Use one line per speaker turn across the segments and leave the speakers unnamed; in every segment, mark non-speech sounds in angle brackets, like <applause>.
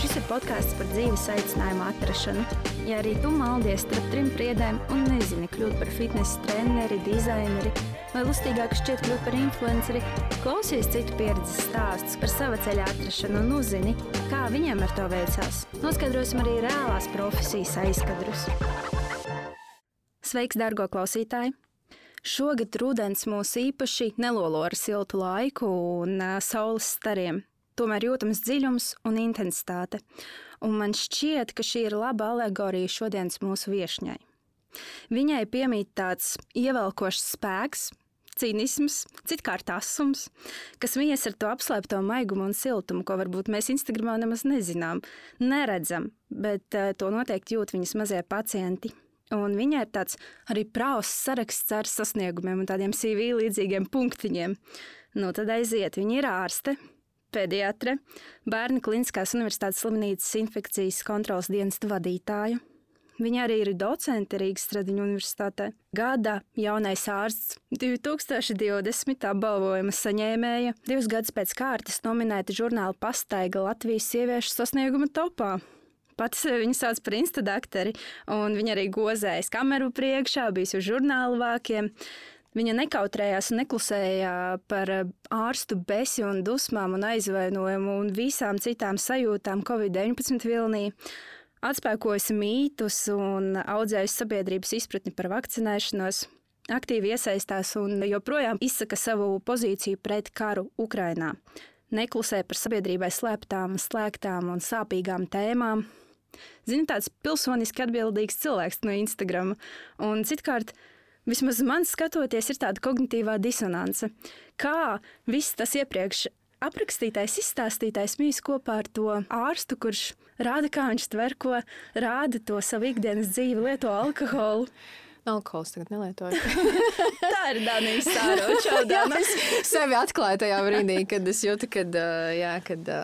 Šis ir podkāsts par dzīves aicinājumu atrašanu. Ja arī tu maldies starp trim priedēm un nezini kļūt par fitnesa treneri, dizaineri vai lustīgāk šķiet kļūt par influenceri, klausies citu pieredzes stāstus par sava ceļa atrašanu un uzzini, kā viņiem ar to veicās. Noskaidrosim arī reālās profesijas aizkadrus. Sveiks, dārgo klausītāji! Šogad rudens mūs īpaši nelolo ar siltu laiku un uh, saules stariem. Tomēr jūtams dziļums un intensitāte, un man šķiet, ka šī ir laba alegorija šodienas mūsu viesņai. Viņai piemīt tāds ievelkošs spēks, cīnisms, citkārt asums, kas vies ar to apslēpto maigumu un siltumu, ko varbūt mēs Instagramā nemaz nezinām, neredzam, bet uh, to noteikti jūt viņas mazie pacienti. Un viņai ir tāds arī prāvs saraksts ar sasniegumiem un tādiem CV līdzīgiem punktiņiem. Nu, tad aiziet, viņa ir ārste, pediatre, Bērnu Kliniskās Universitātes slimnīcas infekcijas kontrolas dienesta vadītāja. Viņa arī ir docente Rīgas Stradiņu universitātē. Gada jaunais ārsts 2020 apbalvojuma saņēmēja, divus gadus pēc kārtas nominēta žurnāla pastaiga Latvijas sieviešu sasnieguma topā. Pati sevi viņa sauc par instadakteri, un viņa arī gozējas kameru priekšā, bijis uz žurnālu vākiem. Viņa nekautrējās un neklusēja par ārstu besi un dusmām un aizvainojumu un visām citām sajūtām Covid-19 vilnī. Atspēkojusi mītus un audzējusi sabiedrības izpratni par vakcinēšanos, aktīvi iesaistās un joprojām izsaka savu pozīciju pret karu Ukrainā. Neklusē par sabiedrībai slēptām, slēgtām un sāpīgām tēmām, Zini, tāds pilsoniski atbildīgs cilvēks no Instagram. Un citkārt, vismaz man skatoties, ir tāda kognitīvā disonance. Kā viss tas iepriekš aprakstītais, izstāstītais mīs kopā ar to ārstu, kurš rāda, kā viņš tver, ko rāda to savu ikdienas dzīvi, lieto alkoholu.
Alkohols tagad nelietoju. <laughs>
Tā ir Danijas sāroča.
es sevi atklāju tajā brīdī, kad es jūtu, kad, jā, kad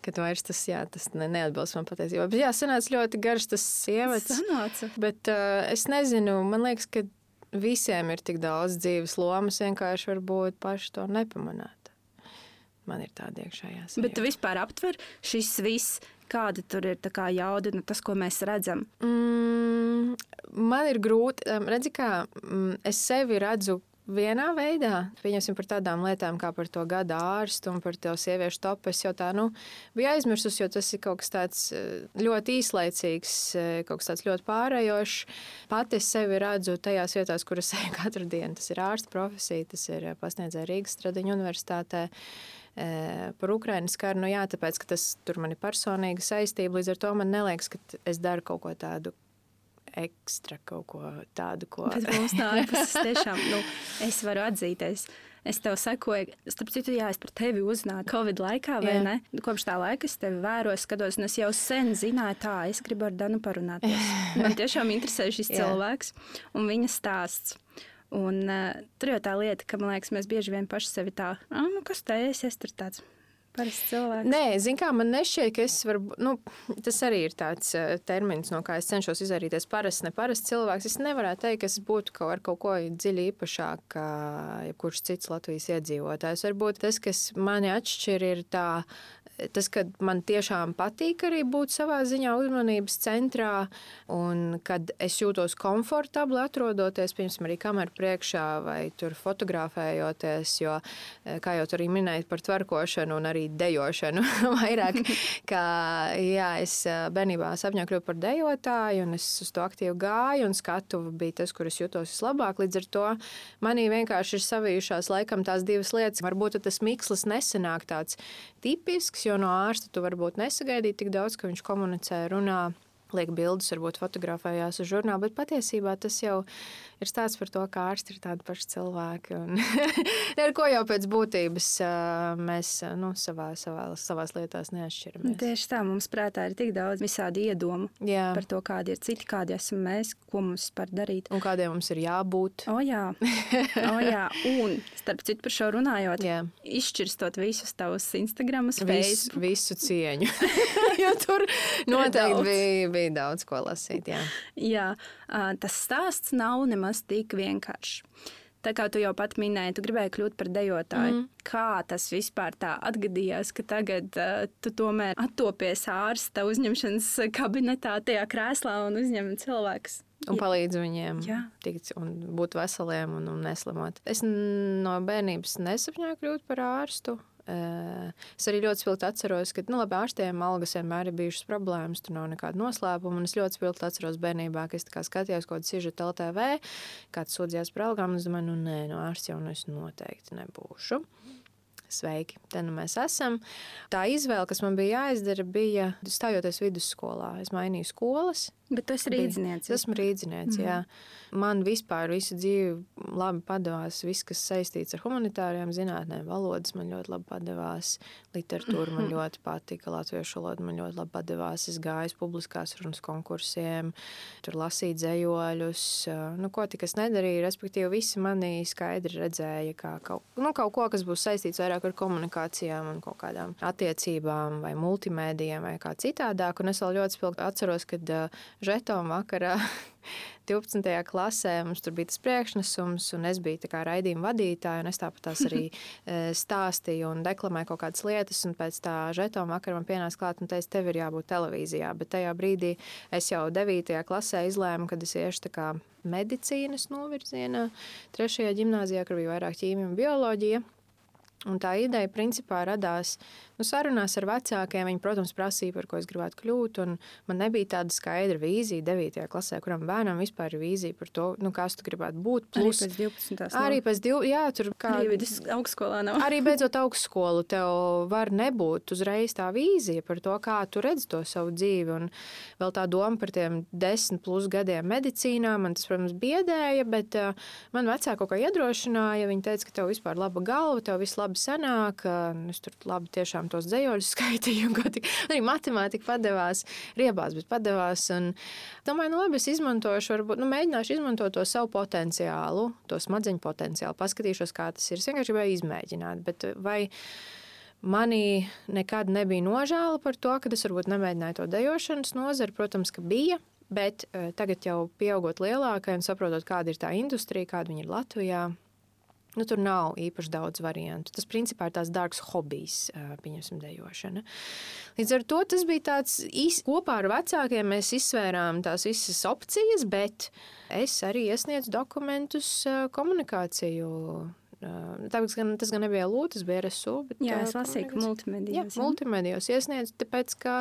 Kad vairs tas, jā, tas ne, neatbilst man patiesībā. Bet, jā, sanāca ļoti garš tas sievietes.
Sanāca.
Bet uh, es nezinu, man liekas, ka visiem ir tik daudz dzīves lomas, vienkārši varbūt paši to nepamanāt. Man ir tāda iekšējā sajūta.
Bet tu vispār aptver šis viss, kāda tur ir kā jauda, nu, tas, ko mēs redzam?
Mm, man ir grūti, redzi, kā mm, es sevi redzu vienā veidā. Pieņemsim par tādām lietām, kā par to gada ārstu un par to sieviešu topu. Es jau tā nu, biju aizmirsusi, jo tas ir kaut kas tāds eh, ļoti īslaicīgs, eh, kaut kas tāds ļoti pārējošs. Pati es sevi redzu tajās vietās, kuras <laughs> eju katru dienu. Tas ir ārsta profesija, tas ir pasniedzēja Rīgas Stradiņu universitātē eh, par Ukraiņas karu. Nu, jā, tāpēc, tas tur man ir personīga saistība. Līdz ar to man neliekas, ka es daru kaut ko tādu ekstra kaut ko tādu, ko.
Bet mums tā ārpus tiešām, nu, es varu atzīties. Es tev sekoju, starp citu, jā, es par tevi uzzināju Covid laikā, vai jā. ne? Kopš tā laika es tevi vēroju, skatos, un es jau sen zināju, tā, es gribu ar Danu parunāties. Man tiešām interesē šis cilvēks un viņa stāsts. Un uh, tur jau tā lieta, ka, man liekas, mēs bieži vien paši sevi tā, ah, nu, kas te es, es tur tāds Parasts cilvēks.
Nē, zinu, kā man nešķiet, ka es varu. Nu, tas arī ir tāds uh, termins, no kā es cenšos izvairīties. Parasts, neparasts cilvēks. Es nevaru teikt, ka es būtu kaut, ar kaut ko dziļi īpašāk kā jebkurš cits Latvijas iedzīvotājs. Varbūt tas, kas mani atšķir, ir tā tas, ka man tiešām patīk arī būt savā ziņā uzmanības centrā, un kad es jūtos komfortabli atrodoties, piemēram, arī kameras priekšā vai tur fotografējoties, jo, eh, kā jau tur minēja par tvarkošanu un arī dejošanu, <laughs> vairāk, <laughs> kā jā, es eh, bērnībā sapņoju kļūt par dejotāju, un es uz to aktīvi gāju, un skatu bija tas, kur es jutos vislabāk. Līdz ar to manī vienkārši ir savijušās laikam tās divas lietas. Varbūt tas mikslis nesenāk tāds tipisks, jo no ārsta tu varbūt nesagaidīji tik daudz, ka viņš komunicē, runā liek bildes, varbūt fotografējās uz žurnāla, bet patiesībā tas jau ir stāsts par to, kā ārsti ir tādi paši cilvēki. Un <laughs> ar ko jau pēc būtības mēs nu, savā, savā, savās lietās neatšķiramies.
Tieši tā, mums prātā ir tik daudz visādi iedomu jā. par to, kādi ir citi, kādi esam mēs, ko mums par darīt.
Un kādiem mums ir jābūt.
O jā, o jā. un starp citu par šo runājot, jā. izšķirstot visus tavus Instagram, Facebook.
Visu cieņu. <laughs> jo tur noteikti bija, bija daudz ko lasīt. Jā,
jā tas stāsts nav nemaz tik vienkāršs. Tā kā tu jau pat minēji, tu gribēji kļūt par dejotāju. Mm. Kā tas vispār tā atgadījās, ka tagad uh, tu tomēr attopies ārsta uzņemšanas kabinetā, tajā krēslā un uzņem cilvēkus?
Un palīdz viņiem Jā. tikt un būt veseliem un, un neslimot. Es no bērnības nesapņoju kļūt par ārstu. Es arī ļoti spilgti atceros, ka nu, labi, ārstiem algas vienmēr ir bijušas problēmas. Tur nav nekāda noslēpuma. Es ļoti spilgti atceros bērnībā, ka es skatījos kaut kādu sižetu LTV, kāds sūdzījās par algām. Es domāju, nu nē, no ārsta jau nu es noteikti nebūšu. Sveiki, te nu mēs esam. Tā izvēle, kas man bija jāizdara, bija stājoties vidusskolā. Es mainīju skolas,
Bet tu esi rīznieks.
Esmu rīznieks, mm. Man vispār visu dzīvi labi padevās viss, kas saistīts ar humanitāriem zinātnēm. Valodas man ļoti labi padevās, literatūra man mhm. <laughs> ļoti patika, latviešu valoda man ļoti labi padevās. Es gāju publiskās runas konkursiem, tur lasīju dzējoļus. Nu, ko tik es nedarīju, respektīvi visi mani skaidri redzēja kā kaut, nu, kaut ko, kas būs saistīts vairāk ar komunikācijām un kaut kādām attiecībām vai multimēdijiem vai kā citādāk. Un es vēl ļoti spilgti atceros, kad žetonu vakarā <laughs> 12. klasē. Mums tur bija tas priekšnesums, un es biju raidījuma vadītāja. Es tāpat tās arī <laughs> e, stāstīju un deklamēju kaut kādas lietas. Pēc tā žetona vakara man pienāca klāt un teica, tev ir jābūt televīzijā. Bet tajā brīdī es jau 9. klasē izlēmu, kad es iešu medicīnas novirzienā, 3. gimnājā, kur bija vairāk ķīmija un bioloģija. Un tā ideja principā radās Nu, sarunās ar vecākiem viņi, protams, prasīja, par ko es gribētu kļūt. Man nebija tāda skaidra vīzija 9. klasē, kuram bērnam vispār ir vīzija par to, nu, kas tu gribētu būt.
Plus, arī pēc 12.
Arī pēc 12. Jā, tur
kā arī augstskolā nav.
arī beidzot augstskolu tev var nebūt uzreiz tā vīzija par to, kā tu redz to savu dzīvi. Un vēl tā doma par tiem desmit plus gadiem medicīnā man tas, protams, biedēja, bet uh, man vecāki kaut kā iedrošināja. Viņi teica, ka tev vispār laba galva, tev viss labi sanāk. Uh, es tur labi tiešām tos dzējoļus <laughs> skaitīju, tik, arī matemātika padevās, riebās, bet padevās. Un, domāju, nu labi, es izmantošu, varbūt, nu, mēģināšu izmantot to savu potenciālu, to smadzeņu potenciālu, paskatīšos, kā tas ir. Es vienkārši gribēju izmēģināt. Bet vai manī nekad nebija nožēla par to, ka es varbūt nemēģināju to dejošanas nozari? Protams, ka bija. Bet uh, tagad jau pieaugot lielākai un saprotot, kāda ir tā industrija, kāda viņa ir Latvijā, Nu, tur nav īpaši daudz variantu. Tas principā ir tāds dārgs hobijs, pieņemsim, dejošana. Līdz ar to tas bija tāds īsi kopā ar vecākiem. Mēs izsvērām tās visas opcijas, bet es arī iesniedzu dokumentus komunikāciju Tāpēc gan, tas gan nebija Lūdzu, tas bija RSU. Bet,
jā, es lasīju, ka multimedijos.
Jā, multimedijos iesniedzu, tāpēc, ka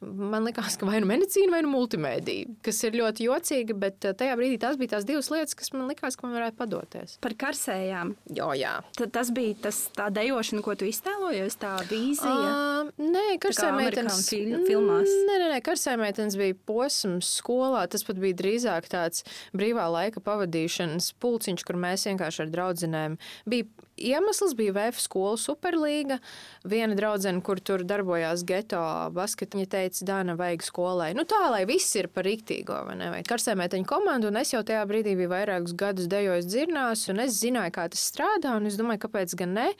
man likās, ka vai nu medicīna, vai nu multimedija, kas ir ļoti jocīgi, bet tajā brīdī tās bija tās divas lietas, kas man likās, ka man varētu padoties.
Par karsējām.
Jo, jā.
Tad tas bija tas tā dejošana, ko tu iztēlojies, tā vīzija. Uh,
nē, karsējmeitenes
filmās.
Nē, nē, nē karsējmeitenes bija posms skolā, tas pat bija drīzāk tāds brīvā laika pavadīšanas pulciņš, kur mēs vienkārši ar draudzenēm bija iemesls, bija VF skola superlīga. Viena draudzene, kur tur darbojās geto basketā, viņa teica, Dāna, vajag skolai. Nu, tā, lai viss ir par rīktīgo, vai ne? Vai karsēmēteņu komandu, un es jau tajā brīdī biju vairākus gadus dejojis dzirnās, un es zināju, kā tas strādā, un es domāju, kāpēc gan ne.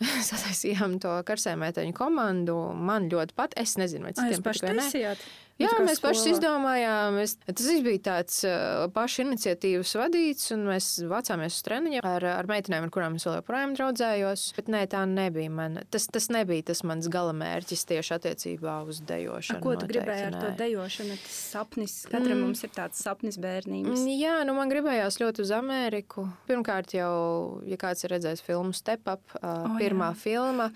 <laughs> Sataisījām to karsēmēteņu komandu. Man ļoti patīk. Es nezinu, vai citiem
patīk.
Jā, mēs skolā. paši izdomājām. Es, tas bija tāds uh, pašu iniciatīvas vadīts, un mēs vācāmies uz treniņiem ar, ar meitenēm, ar kurām es vēl joprojām draudzējos. Bet nē, tā nebija man. Tas, tas nebija tas mans galamērķis tieši attiecībā uz dejošanu.
A, ko tu noteikti, gribēji ar nē. to dejošanu? Tas sapnis, katram mm. mums ir tāds sapnis bērnības.
Jā, nu man gribējās ļoti uz Ameriku. Pirmkārt jau, ja kāds ir redzējis filmu Step Up, uh, oh, pirmā jā. filma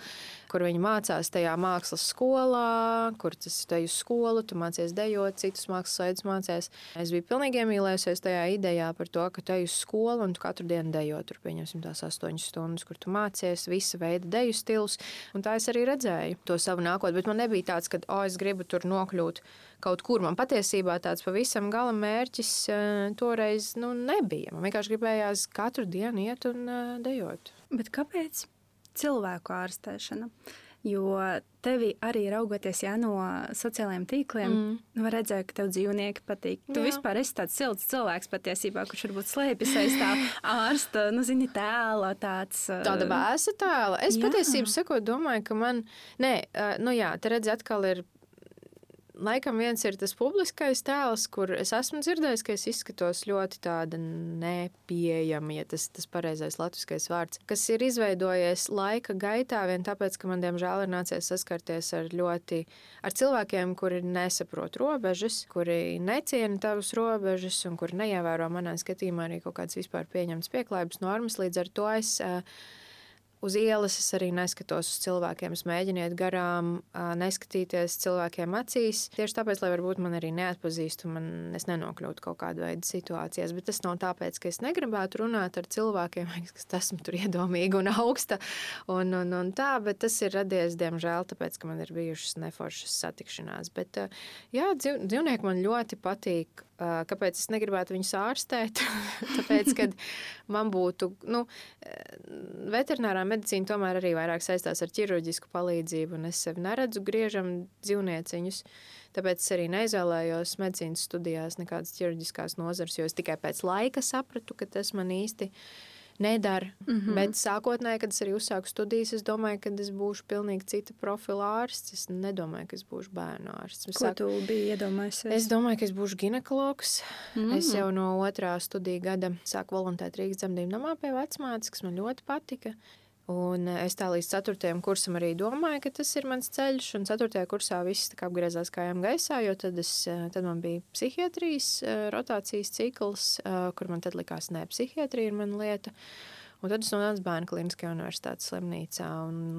kur viņi mācās tajā mākslas skolā, kur tas ir teju skolu, tu mācies dejot, citus mākslas veidus mācies. Es biju pilnīgi iemīlējusies tajā idejā par to, ka teju skolu un tu katru dienu dejo tur, pieņemsim, tās astoņas stundas, kur tu mācies, visa veida deju stils. Un tā es arī redzēju to savu nākotni, bet man nebija tāds, ka, o, oh, es gribu tur nokļūt kaut kur. Man patiesībā tāds pavisam gala mērķis uh, toreiz nu, nebija. Man vienkārši gribējās katru dienu iet un uh, dejot.
Bet kāpēc? Cilvēku ārstēšana. Jo tevi arī raugoties jā, no sociālajiem tīkliem, mm. nu, var redzēt, ka tev dzīvnieki patīk. Tu jā. vispār esi tāds silts cilvēks patiesībā, kurš varbūt slēpjas aiz tā <laughs> ārsta, nu, zini, tēla. Tāds,
Tāda vēsa tēla. Es jā. patiesībā sakot, domāju, ka man, nē, nu jā, te redzi atkal ir Laikam viens ir tas publiskais tēls, kur es esmu dzirdējis, ka es izskatos ļoti tāda nepieejama, ja tas ir pareizais latviskais vārds, kas ir izveidojies laika gaitā vien tāpēc, ka man diemžēl ir nācies saskarties ar ļoti ar cilvēkiem, kuri nesaprot robežas, kuri neciena tavas robežas un kuri neievēro manā skatījumā arī kaut kādas vispār pieņemtas pieklājības normas. Līdz ar to es uh, uz ielas es arī neskatos uz cilvēkiem. Es mēģinu iet garām, neskatīties cilvēkiem acīs. Tieši tāpēc, lai varbūt man arī neatpazīstu, man es nenokļūtu kaut kādā veidā situācijās. Bet tas nav tāpēc, ka es negribētu runāt ar cilvēkiem, <laughs> kas esmu tur iedomīga un augsta. Un, un, un tā, bet tas ir radies, diemžēl, tāpēc, ka man ir bijušas neforšas satikšanās. Bet jā, dzīvnieki man ļoti patīk Kāpēc es negribētu viņus ārstēt? <laughs> Tāpēc, kad man būtu, nu, veterinārā medicīna tomēr arī vairāk saistās ar ķirurģisku palīdzību, un es sevi neredzu griežam dzīvnieciņus. Tāpēc es arī neizvēlējos medicīnas studijās nekādas ķirurģiskās nozares, jo es tikai pēc laika sapratu, ka tas man īsti ir nedara. Mm -hmm. Bet sākotnēji, kad es arī uzsāku studijas, es domāju, ka es būšu pilnīgi cita profila ārsts. Es nedomāju, ka es būšu bērnu ārsts.
Es sāku...
Es domāju, ka es būšu ginekologs. Mm -hmm. Es jau no otrā studiju gada sāku voluntēt Rīgas dzemdību namā pie vecmātes, kas man ļoti patika. Un eh, es tā līdz 4. kursam arī domāju, ka tas ir mans ceļš. Un 4. kursā viss apgriezās kājām gaisā, jo tad, es, eh, tad man bija psihiatrijas eh, rotācijas cikls, kur man tad likās, ka psihiatrija ir mana lieta. Un tad es nonācu Bērnu klīniskajā universitātes slimnīcā.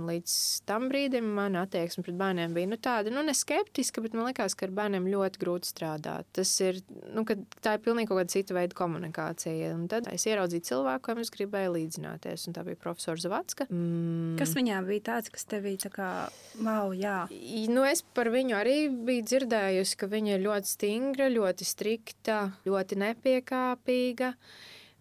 Līdz tam brīdim mana attieksme pret bērniem bija nu, tāda, nu, ne skeptiska, bet man liekas, ka ar bērniem ļoti grūti strādāt. Tas ir, nu, tā ir pilnīgi kaut kāda cita veida komunikācija. Un tad es ieraudzīju cilvēku, kam es gribēju līdzināties, un tā bija profesora Zavacka.
Mm. Kas viņā bija tāds, kas tevī tā kā, wow, jā?
Nu, es par viņu arī biju dzirdējusi, ka viņa ir ļoti stingra, ļoti strikta, ļoti nepiekāpīga.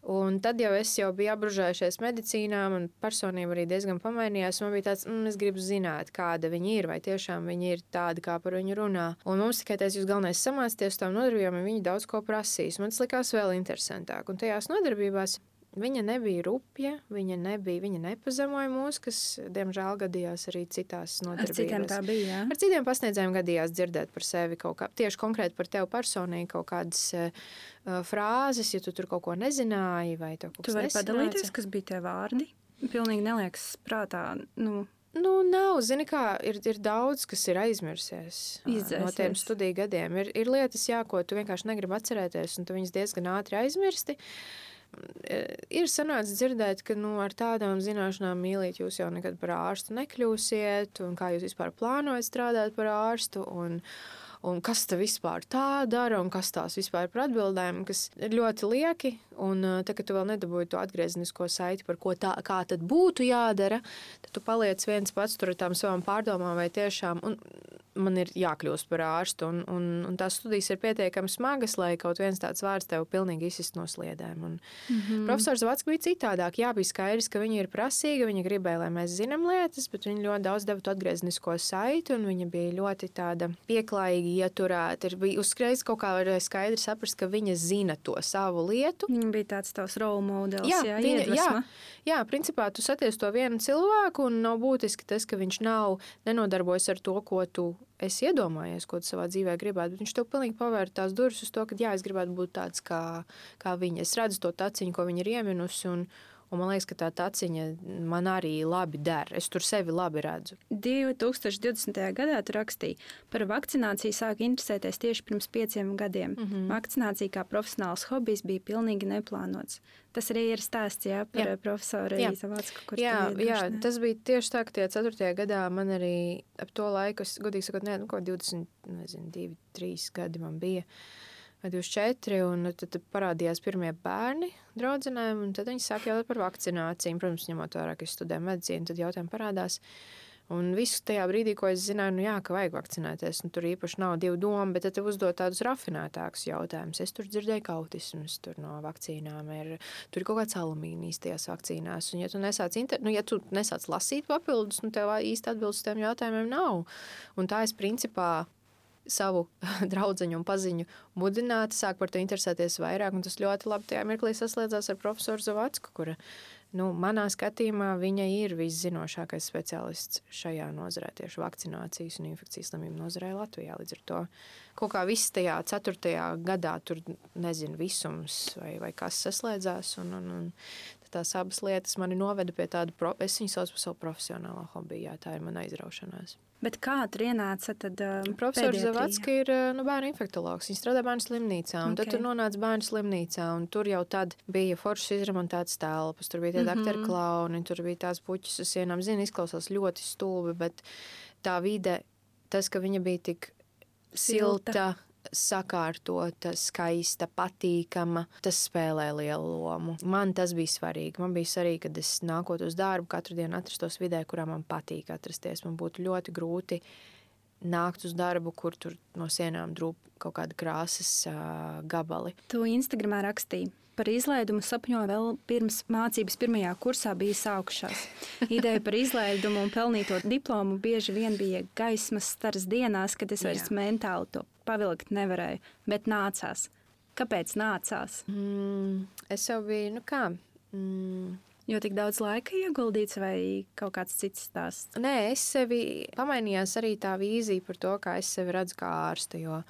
Un tad jau es jau biju apbružējušies medicīnā, un personība arī diezgan pamainījās. Man bija tāds, mm, es gribu zināt, kāda viņa ir, vai tiešām viņa ir tāda, kā par viņu runā. Un mums tikai tas jūs galvenais samācties tam nodarbībām, un viņi daudz ko prasīs. Man tas likās vēl interesantāk. Un tajās nodarbībās Viņa nebija rupja, viņa, nebija, viņa nepazemoja mūs, kas, diemžēl, gadījās arī citās nodarbībās. Ar
citiem tā bija, jā?
Ar citiem pasniedzējiem gadījās dzirdēt par sevi kaut kā, tieši konkrēti par tevi personīgi kaut kādas uh, frāzes, ja tu tur kaut ko nezināji vai to kaut
ko Tu vari padalīties, kas bija tie vārdi? Pilnīgi neliekas prātā, nu,
Nu, nav. Zini, kā ir, ir daudz, kas ir aizmirsies Izdzēsies. no tiem studiju gadiem. Ir, ir lietas, jā, ko tu vienkārši negribi atcerēties, un tu viņas diezgan ātri aizmirsti. Uh, ir sanācis dzirdēt, ka nu, ar tādām zināšanām mīlīt jūs jau nekad par ārstu nekļūsiet, un kā jūs vispār plānojat strādāt par ārstu. Un, un kas tā vispār tā dara, un kas tās vispār par atbildēm, kas ir ļoti lieki. Un tā, kad tu vēl nedabūji to atgriezenisko saiti, par ko tā, kā tad būtu jādara, tad tu paliec viens pats tur ar tām savām pārdomām, vai tiešām. Un, man ir jākļūst par ārstu. Un, un, un tās studijas ir pietiekami smagas, lai kaut viens tāds vārds tev pilnīgi izsist no sliedēm. Un mm -hmm. Profesors Vatska bija citādāk. Jā, bija skaidrs, ka viņa ir prasīga, viņa gribēja, lai mēs zinām lietas, bet viņa ļoti daudz deva atgrieznisko saiti, un viņa bija ļoti tāda pieklājīga ieturēta. Ir bija uzskaitis kaut kā skaidri saprast, ka viņa zina to savu lietu.
Viņa bija tāds tavs role modelis, jā, jā, viņa,
jā, jā, principā tu saties to vienu cilvēku, un nav būtiski tas, ka viņš nav nenodarbojas ar to, ko tu esi iedomājies, ko tu savā dzīvē gribētu. Viņš tev pilnīgi pavēra tās durvis uz to, ka jā, es gribētu būt tāds kā, kā viņa. Es redzu to taciņu, ko viņa ir ieminusi. Un, Un man liekas, ka tā taciņa man arī labi der. Es tur sevi labi redzu.
2020. gadā tu rakstīji, par vakcināciju sāku interesēties tieši pirms pieciem gadiem. Mm -hmm. Vakcinācija kā profesionāls hobijs bija pilnīgi neplānots. Tas arī ir stāsts jā, par jā. profesoru Izavācku, kur
jā, jā, tas bija tieši tā, ka tie 4. gadā man arī ap to laiku, es, godīgi sakot, ne, nu, ko 20, nezinu, 2, 3 gadi man bija. 24, un tad, tad parādījās pirmie bērni draudzenēm, un tad viņi sāk jautāt par vakcināciju. Protams, ņemot vērā, ka es studēju medicīnu, tad jautājumi parādās. Un visu tajā brīdī, ko es zināju, nu jā, ka vajag vakcinēties, nu, tur īpaši nav divu domu, bet tad uzdot tādus rafinētākus jautājumus. Es tur dzirdēju, ka autisms tur no vakcīnām ir, tur ir kaut kāds alumīnijas tajās vakcīnās. Un, ja tu nesāc, inter... nu, ja tu nesāc lasīt papildus, nu, tev īsti atbildes tiem jautājumiem nav. Un tā es principā savu <laughs> draugu un paziņu mudināt, sāk par to interesēties vairāk. Tas ļoti labi tajā mirklī saslēdzās ar profesoru Zavacku, kura Nu, manā skatījumā viņa ir viszinošākais speciālists šajā nozarē, tieši vakcinācijas un infekcijas slimību nozarē Latvijā. Līdz ar to kaut kā viss tajā ceturtajā gadā tur nezinu visums vai, vai kas saslēdzās. Un, un, un tās abas lietas mani noveda pie tāda, pro, es viņu saucu par savu profesionālo hobiju, jā, tā ir mana aizraušanās.
Bet kā tur ienāca? Tad, uh,
Profesors Zavadskis ir uh, nu, bērnu infektuologs. Viņš strādā bērnu slimnīcā. Okay. Tad tur nonāca bērnu slimnīcā. Tur jau tad bija foršas izremontētas telpas, tur bija tie mm -hmm. doktori klauni, tur bija tās puķis uz sienām. Zini, izklausās ļoti stulbi, bet tā vide, tas, ka viņa bija tik silta, silta sakārtota, skaista, patīkama. Tas spēlē lielu lomu. Man tas bija svarīgi. Man bija svarīgi, kad es nākot uz darbu, katru dienu atrastos vidē, kurā man patīk atrasties. Man būtu ļoti grūti nākt uz darbu, kur tur no sienām drūp kaut kāda krāsas uh, gabali.
Tu Instagramā rakstīji. Par izlaidumu sapņoju vēl pirms mācības pirmajā kursā bija sākušās. Ideja par izlaidumu un pelnīto diplomu bieži vien bija gaismas staras dienās, kad es vairs Jā. mentāli to pavilkt nevarēju, bet nācās. Kāpēc nācās?
Mm, es jau biju, nu kā. Mm.
Jo tik daudz laika ieguldīts, vai kaut kāds cits stāsts?
Nē, es sevi pamainījās arī tā vīzija par to, kā es sevi redzu kā ārstu. Jo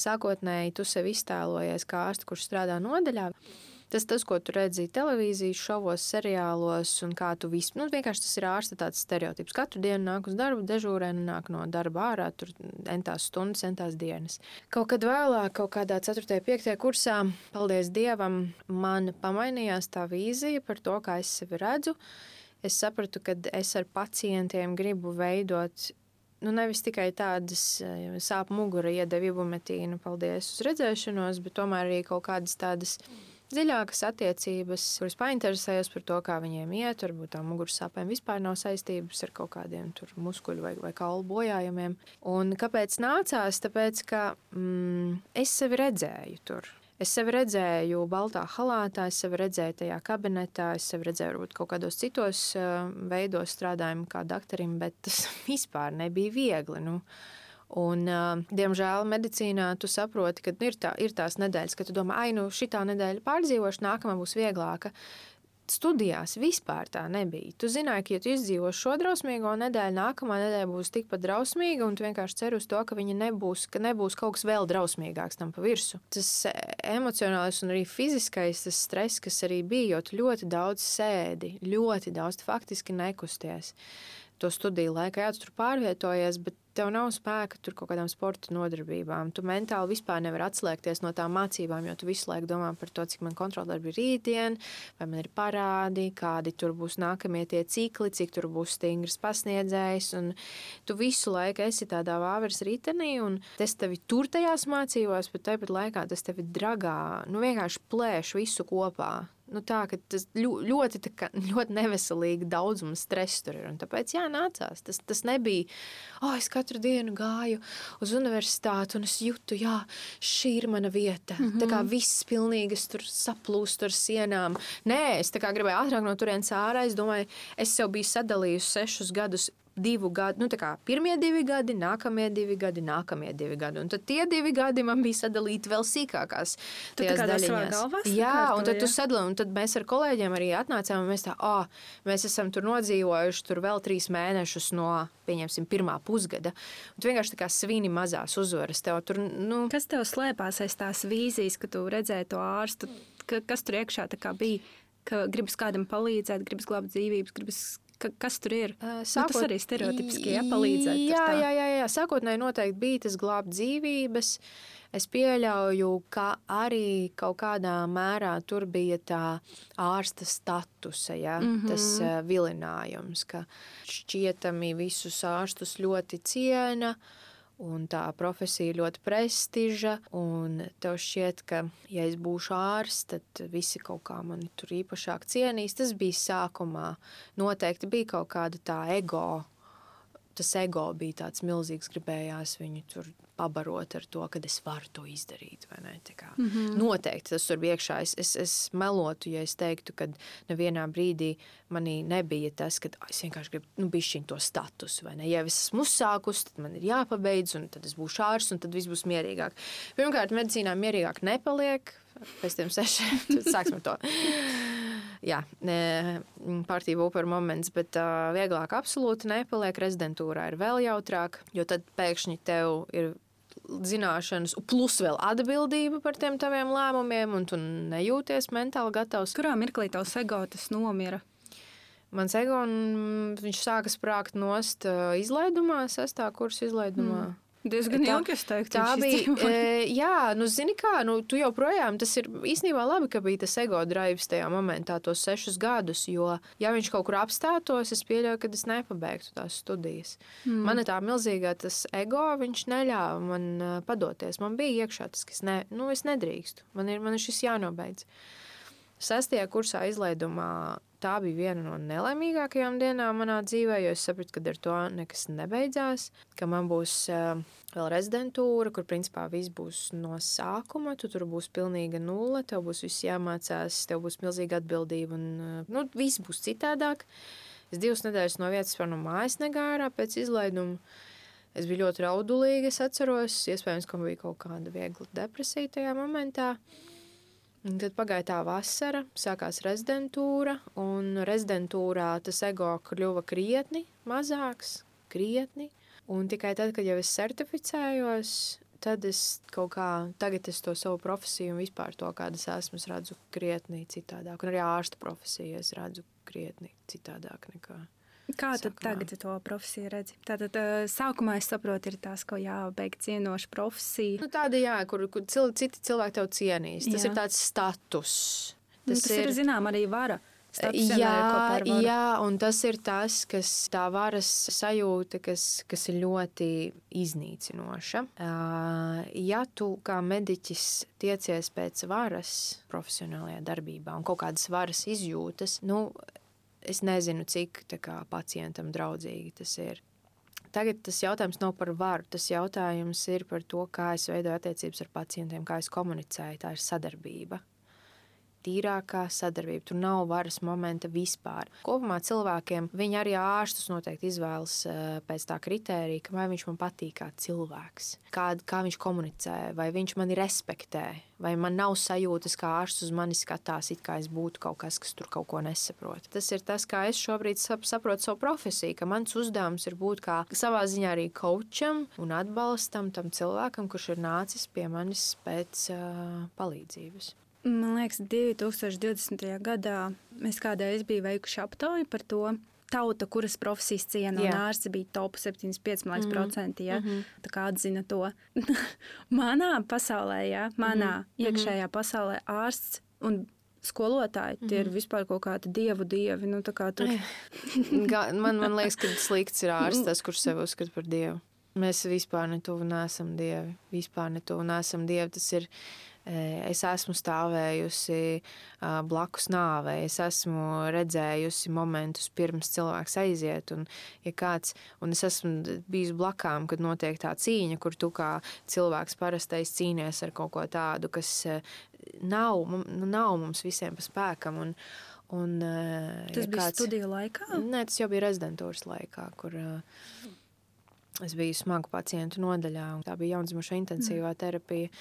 sākotnēji tu sevi iztēlojies kā ārstu, kurš strādā nodaļā. Tas, tas, ko tu redzi televīzijas šovos, seriālos, un kā tu vispār, nu, vienkārši tas ir ārsta tāds stereotips. Katru dienu nāk uz darbu, dežūrē, un nāk no darba ārā, tur entās stundas, entās dienas. Kaut kad vēlāk, kaut kādā 4. un 5. kursā, paldies Dievam, man pamainījās tā vīzija par to, kā es sevi redzu. Es sapratu, ka es ar pacientiem gribu veidot nu, nevis tikai tādas eh, sāpju mugura, iedeva ibumetīnu, paldies uz redzēšanos, bet tomēr arī kaut kādas tādas dziļākas attiecības, kuras painteresējos par to, kā viņiem iet. Varbūt tām muguras sāpēm vispār nav saistības ar kaut kādiem muskuļu vai, vai kaulu bojājumiem. Un kāpēc nācās? Tāpēc, ka mm, es sevi redzēju tur. Es sevi redzēju baltā halātā, es sevi redzēju tajā kabinetā, es sevi redzēju varbūt kaut kādos citos uh, veidos strādājumu kā doktorim, bet tas <laughs> vispār nebija viegli. Nu, Un, uh, diemžēl medicīnā tu saproti, ka ir, tā, ir tās nedēļas, kad tu domā, ah, nu, šī nedēļa pārdzīvošu, nākamā būs vieglāka. Studijās vispār tā nebija. Tu zināji, ka, ja tu izdzīvo šo drausmīgo nedēļu, nākamā nedēļa būs tikpat drausmīga, un tu vienkārši cer uz to, ka viņa nebūs, ka nebūs kaut kas vēl drausmīgāks tam pa virsmu. Tas emocionālais un arī fiziskais stress, kas arī bija, jo tu ļoti daudz sēdi, ļoti daudz faktiski nekusties. To studiju laikā, jā, tu tur pārvietojies, bet tev nav spēka tur kaut kādām sporta nodarbībām. Tu mentāli vispār nevari atslēgties no tām mācībām, jo tu visu laiku domā par to, cik man kontroldarbi ir rītdien, vai man ir parādi, kādi tur būs nākamie tie cikli, cik tur būs stingrs pasniedzējs. Un tu visu laiku esi tādā vāveres ritenī, un tas tevi tur tajās mācībās, bet tāpat laikā tas tevi dragā, nu vienkārši plēš visu kopā nu, tā, tas ļoti, tā, ļoti neveselīgi daudzums stresa tur ir. Tāpēc jā, nācās. Tas, tas nebija, oh, es katru dienu gāju uz universitāti un es jūtu, jā, šī ir mana vieta. Mm -hmm. Tā kā mhm. viss pilnīgi tur saplūst ar sienām. Nē, es gribēju ātrāk no turienes ārā. Es domāju, es sev biju sadalījusi sešus gadus divu gadu, nu, tā kā pirmie divi gadi, nākamie divi gadi, nākamie divi gadi. Un tad tie divi gadi man bija sadalīti vēl sīkākās
daļās.
Jā, un tad tu sadalīji, un tad mēs ar kolēģiem arī atnācām, un mēs tā, ah, oh, mēs esam tur nodzīvojuši tur vēl trīs mēnešus no, pieņemsim, pirmā pusgada. Un tu vienkārši tā kā svini mazās uzvaras. Tev tur, nu...
Kas tev slēpās aiz tās vīzijas, ka tu redzēji to ārstu, ka, kas tur iekšā bija? Ka gribas kādam palīdzēt, gribas glābt dzīvības, gribas ka, kas tur ir? Sākot, nu, tas arī stereotipiski ja, palīdzēt.
Jā, jā, jā, jā. sākotnēji noteikti bija tas glābt dzīvības. Es pieļauju, ka arī kaut kādā mērā tur bija tā ārsta statusa, ja, mm -hmm. tas uh, vilinājums, ka šķietami visus ārstus ļoti ciena. Uh, un tā profesija ļoti prestiža. Tev šķiet, ka, ja es būšu ārsts, tad visi kaut kā mani tur īpašāk cienīs. Tas bija sākumā. Noteikti bija kaut kāda tā ego. Tas ego bija tāds milzīgs, gribējās viņu tur pabarot ar to, ka es varu to izdarīt. Mm -hmm. Noteikti tas tur bija iekšā. Es, es, es melotu, ja es teiktu, ka nevienā brīdī manī nebija tas, ka es vienkārši gribu nu, bišķiņ to statusu. Ja es esmu uzsākusi, tad man ir jāpabeidz, un tad es būšu ārsts, un tad viss būs mierīgāk. Pirmkārt, medicīnā mierīgāk nepaliek. Pēc tam sešiem <laughs> sāksim to. Jā, partija upur moments, bet vieglāk absolūti nepaliek. Rezidentūrā ir vēl jautrāk, jo tad pēkšņi tev ir zināšanas, plus vēl atbildība par tiem taviem lēmumiem, un tu nejūties mentāli gatavs.
Kurā mirklī tavs ego tas nomira?
Mans ego viņš sāka sprāgt nost izlaidumā, sestā kursa izlaidumā. Mm.
Diezgan ilgi, es teiktu,
tā bija. E, jā, nu, zini, kā, nu, tu joprojām tas ir īstenībā labi, ka bija tas ego drives tajā momentā, tos sešus gadus. Jo, ja viņš kaut kur apstātos, es pieļauju, ka es nepabeigtu tās studijas. Mm. Man tā milzīgā tas ego, viņš neļāva man uh, padoties. Man bija iekšā tas, ka es, ne, nu, es nedrīkstu. Man ir, man ir šis jānobeidz. Sestajā kursā izlaidumā tā bija viena no nelaimīgākajām dienām manā dzīvē, jo es sapratu, ka ar to nekas nebeidzās, ka man būs uh, vēl rezidentūra, kur principā viss būs no sākuma. Tu tur būs pilnīga nulle, tev būs viss jāmācās, tev būs milzīga atbildība un uh, nu, viss būs citādāk. Es divas nedēļas no vietas par no mājas negārā pēc izlaiduma. Es biju ļoti raudulīga, es atceros, iespējams, ka man bija kaut kāda viegla depresija tajā momentā. Uh, Un tad pagāja tā vasara, sākās rezidentūra, un rezidentūrā tas ego kļuva krietni mazāks, krietni. Un tikai tad, kad jau es certificējos, tad es kaut kā, tagad es to savu profesiju un vispār to, kādas esmu, redzu krietni citādāk. Un arī ārsta profesiju es redzu krietni citādāk nekā.
Kā tu tagad to profesiju redzi? Tātad uh, sākumā es saprotu, ir tas, ko jābeig cienoša profesija.
Nu, tāda, jā, kur, kur cil, citi cilvēki tev cienīs. Tas jā. ir tāds status.
Tas, nu, tas ir, ir zinām, arī vara.
Jā, jā, un tas ir tas, kas tā varas sajūta, kas, kas ir ļoti iznīcinoša. Ja tu kā mediķis tiecies pēc varas profesionālajā darbībā un kaut kādas varas izjūtas, nu, es nezinu, cik kā, pacientam draudzīgi tas ir. Tagad tas jautājums nav par varu. Tas jautājums ir par to, kā es veidoju attiecības ar pacientiem, kā es komunicēju. Tā ir sadarbība tīrākā sadarbība. Tur nav varas momenta vispār. Kopumā cilvēkiem viņi arī ārstus noteikti izvēlas eh, pēc tā kritērija, vai viņš man patīk kā cilvēks, kā, kā viņš komunicē, vai viņš mani respektē, vai man nav sajūtas, kā ārsts uz mani skatās, it kā es būtu kaut kas, kas tur kaut ko nesaprot. Tas ir tas, kā es šobrīd saprotu savu profesiju, ka mans uzdevums ir būt kā savā ziņā arī kočam un atbalstam tam cilvēkam, kurš ir nācis pie manis pēc uh, palīdzības.
Man liekas, 2020. gadā mēs kādreiz bijām veikuši aptauju par to. Tauta, kuras profesijas ciena, un ārsti bija top 75%. Mm -hmm. ja? mm -hmm. Tā kā atzina to. <laughs> manā pasaulē, ja? manā mm -hmm. iekšējā pasaulē, ārsts un skolotāji. Tie mm -hmm. ir mhm. vispār kaut kādi dievu dievi. Nu, tur... <laughs>
man, man liekas, ka slikts ir ārsts, tas, kurš sev uzskata par dievu. Mēs vispār netuvu nesam dievi. Vispār netuvu nesam dievi. Tas ir Es esmu stāvējusi blakus nāvei, es esmu redzējusi momentus pirms cilvēks aiziet. Un, ja kāds, un es esmu bijis blakām, kad notiek tā cīņa, kur tu kā cilvēks parastais cīnies ar kaut ko tādu, kas nav, nu, nav mums visiem pa spēkam. Un, un,
tas ja bija kāds, studiju laikā?
Nē, tas jau bija rezidentūras laikā, kur es biju smagu pacientu nodaļā. Tā bija jaundzimuša intensīvā mm. terapija.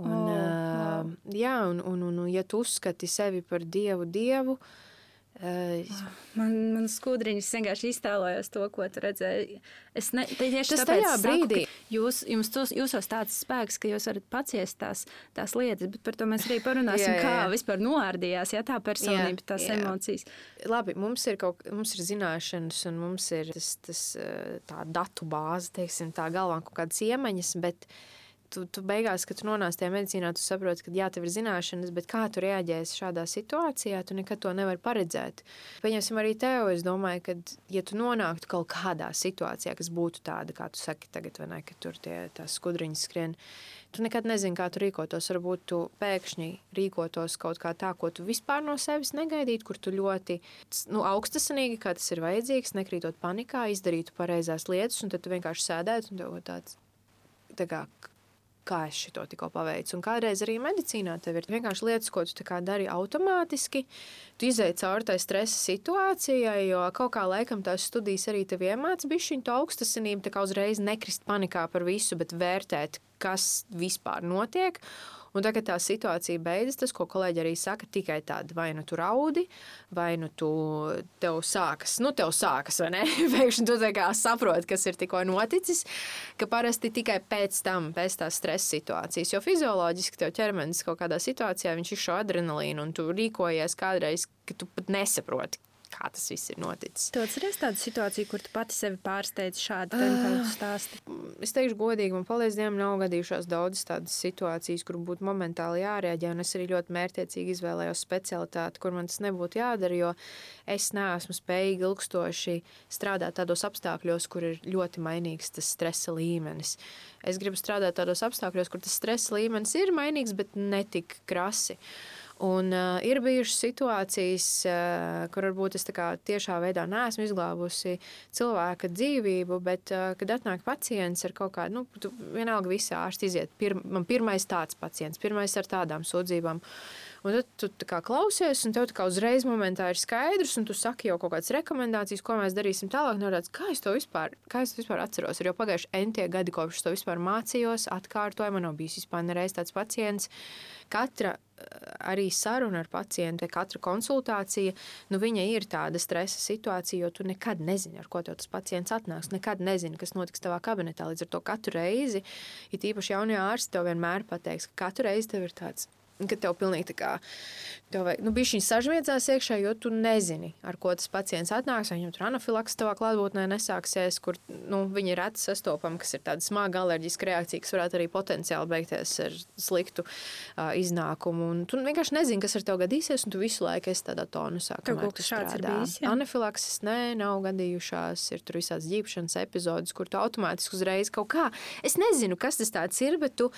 Un, oh, wow. uh, jā, un, un, un, un ja tu uzskati sevi par dievu, dievu, uh,
man, man skudriņas vienkārši iztēlojas to, ko tu redzēji. Es ne, tieši
tas tajā brīdī.
Saku, jūs, jums tos, jūsos tāds spēks, ka jūs varat paciest tās, tās lietas, bet par to mēs arī parunāsim, jā, <laughs> jā. kā vispār noārdījās, ja tā personība, tās jā. emocijas.
Labi, mums ir, kaut, mums ir zināšanas un mums ir tas, tas, tā datu bāze, teiksim, tā galvā kaut kādas iemaņas, bet uh, tu, tu beigās, kad tu nonāc tajā medicīnā, tu saproti, ka jā, tev ir zināšanas, bet kā tu reaģēsi šādā situācijā, tu nekad to nevari paredzēt. Pieņemsim arī tev, es domāju, ka, ja tu nonāktu kaut kādā situācijā, kas būtu tāda, kā tu saki tagad, vai ne, ka tur tie skudriņas skrien, tu nekad nezini, kā tu rīkotos. Varbūt tu pēkšņi rīkotos kaut kā tā, ko tu vispār no sevis negaidītu, kur tu ļoti nu, augstasinīgi, kā tas ir vajadzīgs, nekrītot panikā, izdarītu pareizās lietas, un tad tu vienkārši sēdētu un tev tāds. Tā kā, kā es šo tikko paveicu. Un kādreiz arī medicīnā tev ir vienkārši lietas, ko tu dari automātiski. Tu izēji cauri tai stresa situācijai, jo kaut kā laikam tās studijas arī tev iemāca bišķiņu to augstasinību, tā kā uzreiz nekrist panikā par visu, bet vērtēt, kas vispār notiek. Un tagad tā situācija beidzas, tas, ko kolēģi arī saka, tikai tāda, vai nu tu raudi, vai nu tu tev sākas, nu tev sākas, vai ne? <laughs> Pēkšņi tu tā kā saproti, kas ir tikko noticis, ka parasti tikai pēc tam, pēc tās stresa situācijas, jo fizioloģiski tev ķermenis kaut kādā situācijā, viņš ir šo adrenalīnu, un tu rīkojies kādreiz, ka tu pat nesaproti, kā tas viss ir noticis.
Tu atceries tādu situāciju, kur tu pati sevi pārsteidzi šādi uh, stāsti?
Es teikšu godīgi, man paldies Dievam nav gadījušās daudzas tādas situācijas, kur būtu momentāli jārēģē, un es arī ļoti mērķiecīgi izvēlējos specialitāti, kur man tas nebūtu jādara, jo es neesmu spējīga ilgstoši strādāt tādos apstākļos, kur ir ļoti mainīgs tas stresa līmenis. Es gribu strādāt tādos apstākļos, kur tas stresa līmenis ir mainīgs, bet ne tik krasi. Uh, Un, uh, ir bijušas situācijas, uh, kur varbūt es tiešā veidā neesmu izglābusi cilvēka dzīvību, bet, uh, kad atnāk pacients ar kaut kādu, nu, vienalga, visi ārsti iziet. Pir, man pirmais tāds pacients, pirmais ar tādām sūdzībām. Un tad tu kā klausies, un tev kā uzreiz momentā ir skaidrs, un tu saki jau kaut kādas rekomendācijas, ko mēs darīsim tālāk. Norāds, kā es to vispār, kā es to vispār atceros? Ir jau pagājuši entie gadi, kopš to vispār mācījos, atkārtoju. Man nav bijis vispār nereiz tāds pacients. Katra arī saruna ar pacientu, katra konsultācija, nu, viņa ir tāda stresa situācija, jo tu nekad nezini, ar ko tas pacients atnāks. Nekad nezini, kas notiks tavā kabinetā. Līdz ar to katru reizi, ja tīpaši jaunie ārsti tev vienmēr pateiks, ka katru reizi tev ir tāds ka tev pilnīgi tā kā, tev vajag, nu, bišķiņ sažmiedzās iekšā, jo tu nezini, ar ko tas pacients atnāks, vai viņam tur anafilaks tavā klātbūtnē nesāksies, kur, nu, viņi ir reti sastopami, kas ir tāda smaga alerģiska reakcija, kas varētu arī potenciāli beigties ar sliktu uh, iznākumu, un tu vienkārši nezini, kas ar tev gadīsies, un tu visu laiku esi tādā tonusā,
kamēr kaut kas šāds ir bijis, jā?
Anafilakses, nē, nav gadījušās, ir tur visāds ģīpšanas epizodes, kur tu automātiski uzreiz kaut kā, es nezinu, kas tas tāds ir, bet tu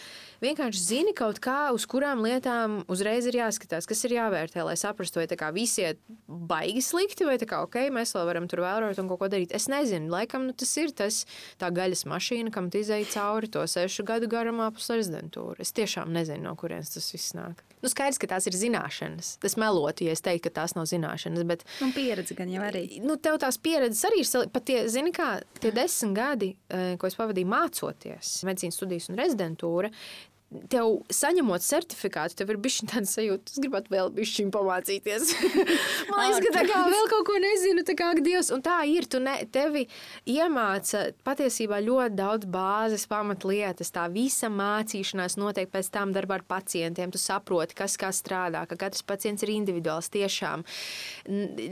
vienkārši zini kaut kā, uz kurām lietām lietām uzreiz ir jāskatās, kas ir jāvērtē, lai saprastu, vai tā kā visi iet baigi slikti, vai tā kā ok, mēs vēl varam tur vērot un kaut ko darīt. Es nezinu, laikam nu, tas ir tas tā gaļas mašīna, kam tu izēji cauri to sešu gadu garumā pus rezidentūru. Es tiešām nezinu, no kurienes tas viss nāk. Nu, skaidrs, ka tās ir zināšanas. Tas melotu, ja es teiktu, ka tās nav zināšanas. Bet,
un pieredze gan jau arī.
Nu, tev tās pieredzes arī ir. Pat tie, zini, kā tie desmit gadi, eh, ko es pavadīju mācoties medicīnas studijas un rezidentūra, tev saņemot certifikātu, tev ir bijis tāds sajūta, es gribētu vēl bišķiņ pamācīties. <laughs> Man liekas, ka tā kā vēl kaut ko nezinu, tā kā Dievs, un tā ir, tu ne, tevi iemāca patiesībā ļoti daudz bāzes pamatlietas, tā visa mācīšanās notiek pēc tam darbā ar pacientiem, tu saproti, kas kā strādā, ka katrs pacients ir individuāls tiešām.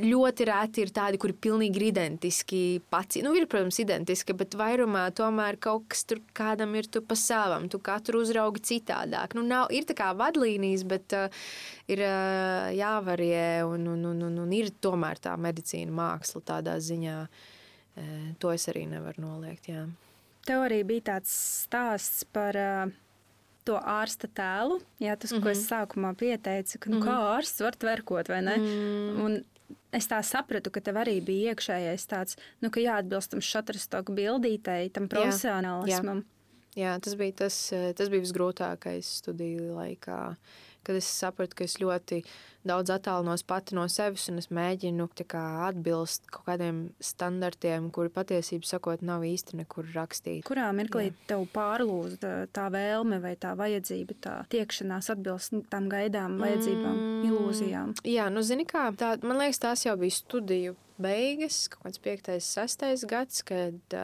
Ļoti reti ir tādi, kuri pilnīgi ir identiski pacienti, nu ir, protams, identiski, bet vairumā tomēr kaut kas tur kādam ir tu pa savam, tu katru uzraugi citādāk. Nu, nav, ir tā kā vadlīnijas, bet uh, ir uh, jāvarie un, un, un, un, un ir tomēr tā medicīna māksla tādā ziņā. Uh, to es arī nevaru noliegt. Jā.
Tev arī bija tāds stāsts par uh, to ārsta tēlu. Jā, tas, mm -hmm. ko es mhm. sākumā pieteicu, ka nu, mm -hmm. kā ārsts var tverkot vai ne. Mm -hmm. Un es tā sapratu, ka tev arī bija iekšējais tāds, nu, ka jāatbilst tam šatrastoku bildītei, tam profesionālismam. Jā, jā.
Jā, tas bija tas, eh, tas bija visgrūtākais studiju laikā, kad es sapratu, ka es ļoti daudz attālinos pati no sevis un es mēģinu kā, atbilst kaut kādiem standartiem, kuri patiesībā sakot nav īsti nekur rakstīti.
Kurā mirklī Jā. tev pārlūza tā, vēlme vai tā vajadzība, tā tiekšanās atbilst tām gaidām, vajadzībām, mm, ilūzijām?
Jā, nu zini kā, tā, man liekas, tās jau bija studiju beigas, kaut kāds 5, 6 gads, kad,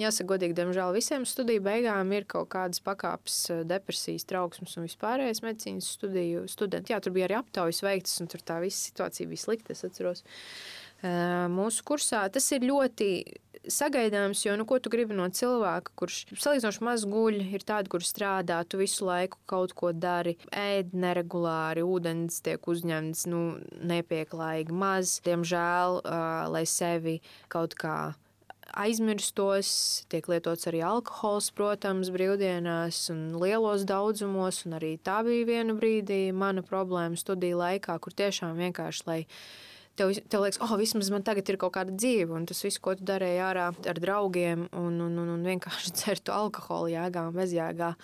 jāsaka, godīgi, diemžēl visiem studiju beigām ir kaut kādas pakāpes depresijas, trauksmes un vispārējais medicīnas studiju studenti. Jā, tur bija arī aptaujas veiktas, un tur tā visa situācija bija slikta, es atceros. Mūsu kursā tas ir ļoti sagaidāms, jo nu, ko tu gribi no cilvēka, kurš salīdzinoši maz guļ, ir tādi, kur strādā, tu visu laiku kaut ko dari, ēd neregulāri, ūdens tiek uzņemts nu, nepieklājīgi maz. Diemžēl, uh, lai sevi kaut kā aizmirstos, tiek lietots arī alkohols, protams, brīvdienās un lielos daudzumos. Un arī tā bija viena brīdī mana problēma studiju laikā, kur tiešām vienkārši, lai tev, tev liekas, oh, vismaz man tagad ir kaut kāda dzīve, un tas viss, ko tu darīji ārā ar draugiem, un, un, un, un vienkārši <laughs> dzertu alkoholu jēgā, bezjēgā.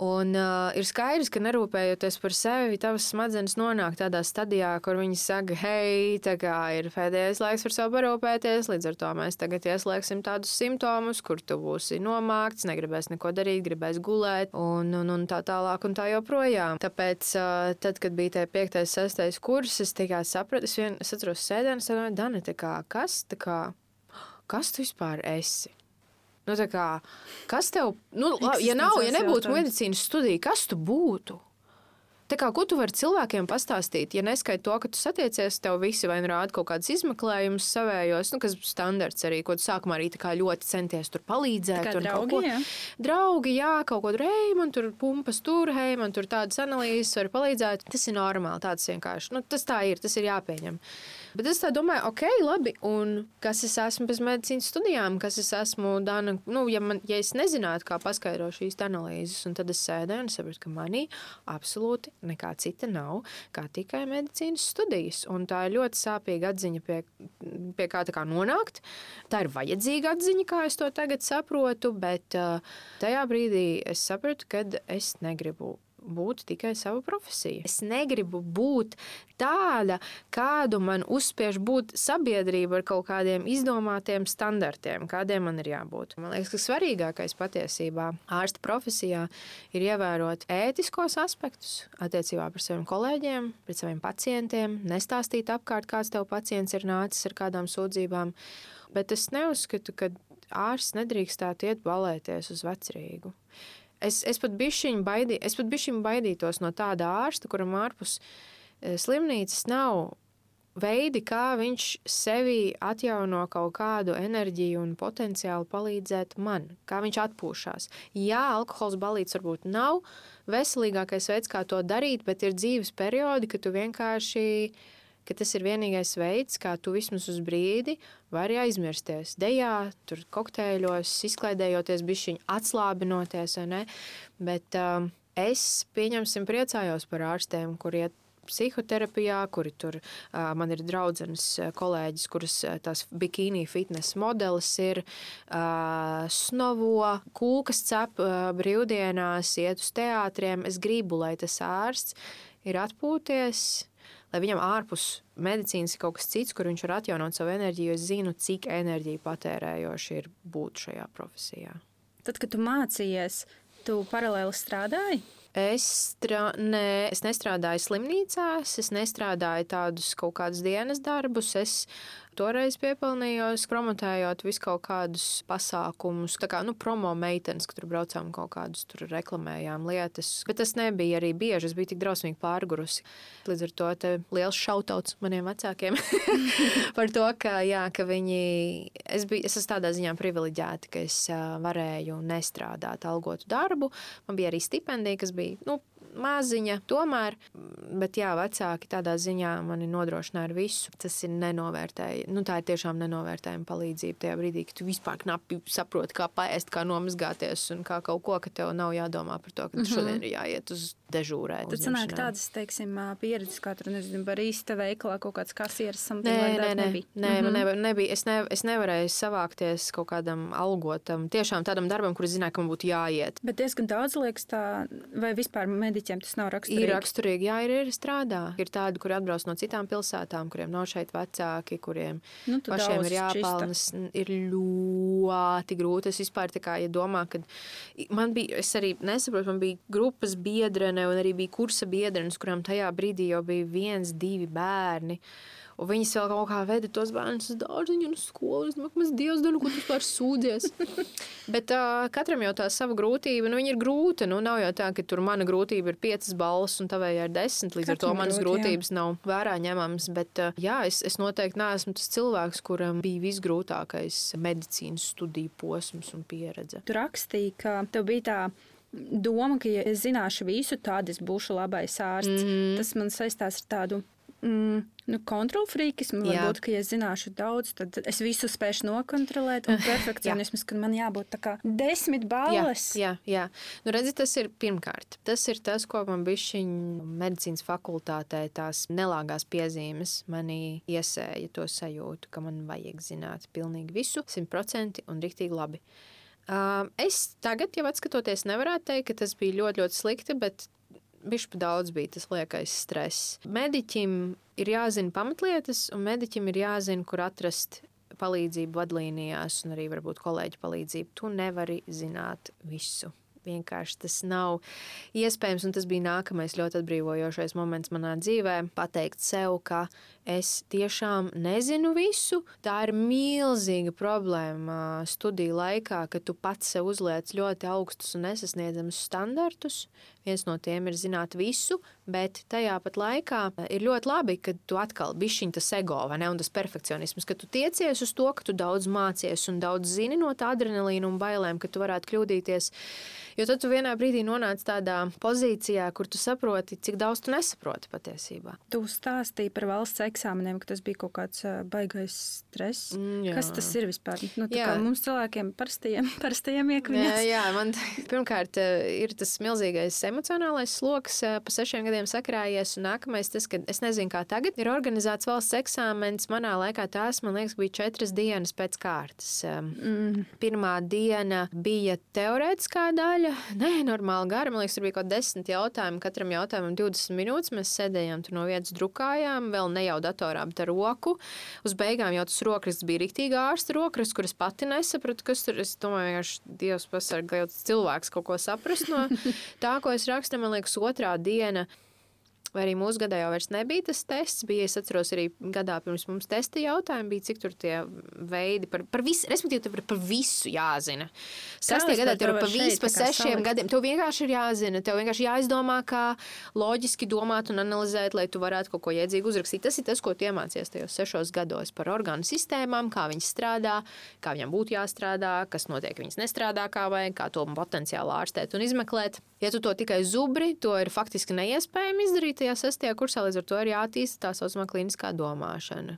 Un uh, ir skaidrs, ka nerūpējoties par sevi, tavas smadzenes nonāk tādā stadijā, kur viņi saka, hei, tā kā ir pēdējais laiks par sevi parūpēties. Līdz ar to mēs tagad ieslēgsim tādus simptomus, kur tu būsi nomākts, negribēs neko darīt, gribēs gulēt un, un, un tā tālāk un tā joprojām. Tāpēc, uh, tad, kad bija tie 5, 6 kurs, es tikai sapratu, es, vien, es atceros un domāju, Dani, kā, kas, kā, kas tu vispār esi? Nu, kā, kas tev, nu, ja nav, ja nebūtu medicīnas studija, kas tu būtu? Tā kā, ko tu vari cilvēkiem pastāstīt, ja neskaidro to, ka tu satiecies, tev visi vai nu rāda kaut kādas izmeklējumus savējos, nu, kas ir standarts arī, ko tu sākumā arī ļoti centies tur palīdzēt.
Tur draugi, ko, jā.
draugi, jā, kaut ko tur, hei, man tur pumpas tur, hei, man tur tādas analīzes var palīdzēt. Tas ir normāli, tāds vienkārši, nu, tas tā ir, tas ir jāpieņem. Bet es domāju, ok, labi. Un kas es esmu bez medicīnas studijām, kas es esmu Dana? Nu, ja, man, ja es nezinātu, kā paskaidrot šīs analīzes, tad es sēdēju un sapratu, ka manī absolūti nekā cita nav, kā tikai medicīnas studijas. Un tā ir ļoti sāpīga atziņa, pie, pie kā, kā nonākt. Tā ir vajadzīga atziņa, kā es to tagad saprotu, bet uh, tajā brīdī es sapratu, ka es negribu būt tikai sava profesija. Es negribu būt tāda, kādu man uzspiež būt sabiedrība ar kaut kādiem izdomātiem standartiem, kādiem man ir jābūt. Man liekas, ka svarīgākais patiesībā ārsta profesijā ir ievērot ētiskos aspektus attiecībā par saviem kolēģiem, pret saviem pacientiem, nestāstīt apkārt, kāds tev pacients ir nācis ar kādām sūdzībām. Bet es neuzskatu, ka ārsts nedrīkstētu iet balēties uz vecrīgu. Es, es pat bišķiņu baidī, baidītos no tāda ārsta, kuram ārpus eh, slimnīcas nav veidi, kā viņš sevī atjauno kaut kādu enerģiju un potenciālu palīdzēt man, kā viņš atpūšas. Jā, alkohols balīts varbūt nav veselīgākais veids, kā to darīt, bet ir dzīves periodi, kad tu vienkārši ka tas ir vienīgais veids, kā tu vismaz uz brīdi vari aizmirsties. Dejā, tur kokteļos, izklaidējoties, bišķiņi atslābinoties. Bet um, es, pieņemsim, priecājos par ārstiem, kuriem psihoterapijā, kuri tur uh, man ir draudzenes kolēģis, kuras tās bikīni fitness modelis ir, uh, snovo, kūkas cep uh, brīvdienās, iet uz teātriem. Es gribu, lai tas ārsts ir atpūties, lai viņam ārpus medicīnas ir kaut kas cits, kur viņš var atjaunot savu enerģiju, es zinu, cik enerģija patērējoši ir būt šajā profesijā.
Tad, kad tu mācījies, tu paralēli strādāji?
Es, strā, ne, es nestrādāju slimnīcās, es nestrādāju tādus kaut kādus dienas darbus. Es toreiz piepelnījos, promotējot visu kaut kādus pasākumus, tā kā nu, promo meitenes, ka tur braucām kaut kādus tur reklamējām lietas. Bet tas nebija arī bieži, es biju tik drausmīgi pārgurusi. Līdz ar to liels šautauts maniem vecākiem <laughs> par to, ka, jā, ka viņi, es, biju, es esmu tādā ziņā privileģēta, ka es varēju nestrādāt algotu darbu. Man bija arī stipendija, kas bija nu, maziņa, tomēr, bet jā, vecāki tādā ziņā mani nodrošināja ar visu. Tas ir nenovērtējami. Nu, tā ir tiešām nenovērtējama palīdzība tajā brīdī, kad tu vispār knapi saproti, kā paēst, kā nomazgāties un kā kaut ko, ka tev nav jādomā par to, ka mm -hmm. šodien ir jāiet uz dežūrē.
Tad sanāk tādas, teiksim, pieredzes, kā tur, nezinu, barīsta veikalā kaut kāds kasieris.
Nē, nē, nē, nebija. nē, mm -hmm. nebija, nebija. Es, ne, es nevarēju savākties kaut kādam algotam, tiešām tādam darbam, kur es zināju, ka man būtu jāiet.
Bet diezgan daudz liekas tā, vai vispār mediķi mediķiem tas nav raksturīgi.
Ir raksturīgi, jā, ir, ir strādā. Ir tādi, kuri atbrauc no citām pilsētām, kuriem nav šeit vecāki, kuriem nu, pašiem ir jāpelnas. Ir ļoti grūti. Es vispār tā kā ja domā, ka man bija, es arī nesaprotu, man bija grupas biedrene un arī bija kursa biedrenes, kurām tajā brīdī jau bija viens, divi bērni. Un viņas vēl kaut kā veda tos bērnus uz dārziņu un skolu. Es domāju, ka Dievs dara, ko tu vispār sūdzies. <laughs> Bet uh, katram jau tā sava grūtība, nu viņa ir grūta. Nu, nav jau tā, ka tur mana grūtība ir piecas balvas un tavējā ir desmit. Līdz katram ar to manas grūti, grūtības jā. nav vērā ņemamas. Bet uh, jā, es, es noteikti neesmu tas cilvēks, kuram bija visgrūtākais medicīnas studiju posms un pieredze.
Tu rakstīji, ka tev bija tā doma, ka, ja es zināšu visu, tad es būšu labais ārsts. Mm. Tas man saistās ar tādu mm, nu, kontrolfrīkismu. Varbūt, ka, ja zināšu daudz, tad es visu spēšu nokontrolēt. Un <laughs> perfekcionisms, ka man jābūt tā kā desmit balvas.
Jā, jā, jā. Nu, redzi, tas ir pirmkārt. Tas ir tas, ko man bija medicīnas fakultātē, tās nelāgās piezīmes manī iesēja to sajūtu, ka man vajag zināt pilnīgi visu, simt procenti un riktīgi labi. Es tagad, jau skatoties, nevarētu teikt, ka tas bija ļoti, ļoti slikti, bet Bišķi daudz bija tas liekais stress. Mediķim ir jāzina pamatlietas, un mediķim ir jāzina, kur atrast palīdzību vadlīnijās, un arī varbūt kolēģi palīdzību. Tu nevari zināt visu. Vienkārši tas nav iespējams, un tas bija nākamais ļoti atbrīvojošais moments manā dzīvē. Pateikt sev, ka es tiešām nezinu visu. Tā ir milzīga problēma studiju laikā, ka tu pats sev uzliec ļoti augstus un nesasniedzamus standartus. Viens no tiem ir zināt visu, bet tajā pat laikā ir ļoti labi, ka tu atkal bišķiņ tas ego ne, un tas perfekcionisms, ka tu tiecies uz to, ka tu daudz mācies un daudz zini no tā adrenalīna un bailēm, ka tu varētu kļūdīties. Jo tad tu vienā brīdī nonāc tādā pozīcijā, kur tu saproti, cik daudz tu nesaproti patiesībā.
Tu stāstīji par valsts eksāmeniem, ka tas bija kaut kāds baigais stress. Mm, jā. Kas tas ir vispār? Nu, mums cilvēkiem parastajiem, <laughs> parastajiem iekļūst.
Jā, jā, man pirmkārt ir tas milzīgais emocionālais sloks pa sešiem gadiem sakrājies. Un nākamais, tas, ka es nezinu, kā tagad ir organizēts valsts eksāmenis. Manā laikā tās, man liekas, bija četras dienas pēc kārtas. Mm. Pirmā diena bija teorētiskā daļa, nē, normāli gara. Man liekas, tur bija kaut desmit jautājumi. Katram jautājumam 20 minūtes. Mēs sēdējām tur no vietas, drukājām, vēl ne jau datorā, bet ar roku. Uz beigām jau tas rokraksts bija rīktīgi ārsta rokraksts, kuras pati nesapratu, kas tur. Es domāju, ka Dievs pasargā, lai cilvēks kaut ko saprast no <laughs> tā, ko es rakstu, man liekas, otrā diena Vai arī mūsu gadā jau nebija tas tests. Bija, es atceros, arī gadā pirms mums testa jautājumi bija, cik tur tie veidi par, par visu, respektīvi, tev ir par visu jāzina. Sastie gadā tev ir par visu, pa sešiem salikt. gadiem. Tev vienkārši ir jāzina, tev vienkārši jāizdomā, kā loģiski domāt un analizēt, lai tu varētu kaut ko iedzīgi uzrakstīt. Tas ir tas, ko tu iemācies tajos sešos gados par orgānu sistēmām, kā viņas strādā, kā viņam būtu jāstrādā, kas notiek, viņas nestrādā kā vajag, kā to potenciāli ārstēt un izmeklēt. Ja tu to tikai zubri, to ir faktiski neiespējami izdarīt tajā sestajā kursā, līdz ar to ir jātīsta tā saucamā kliniskā domāšana,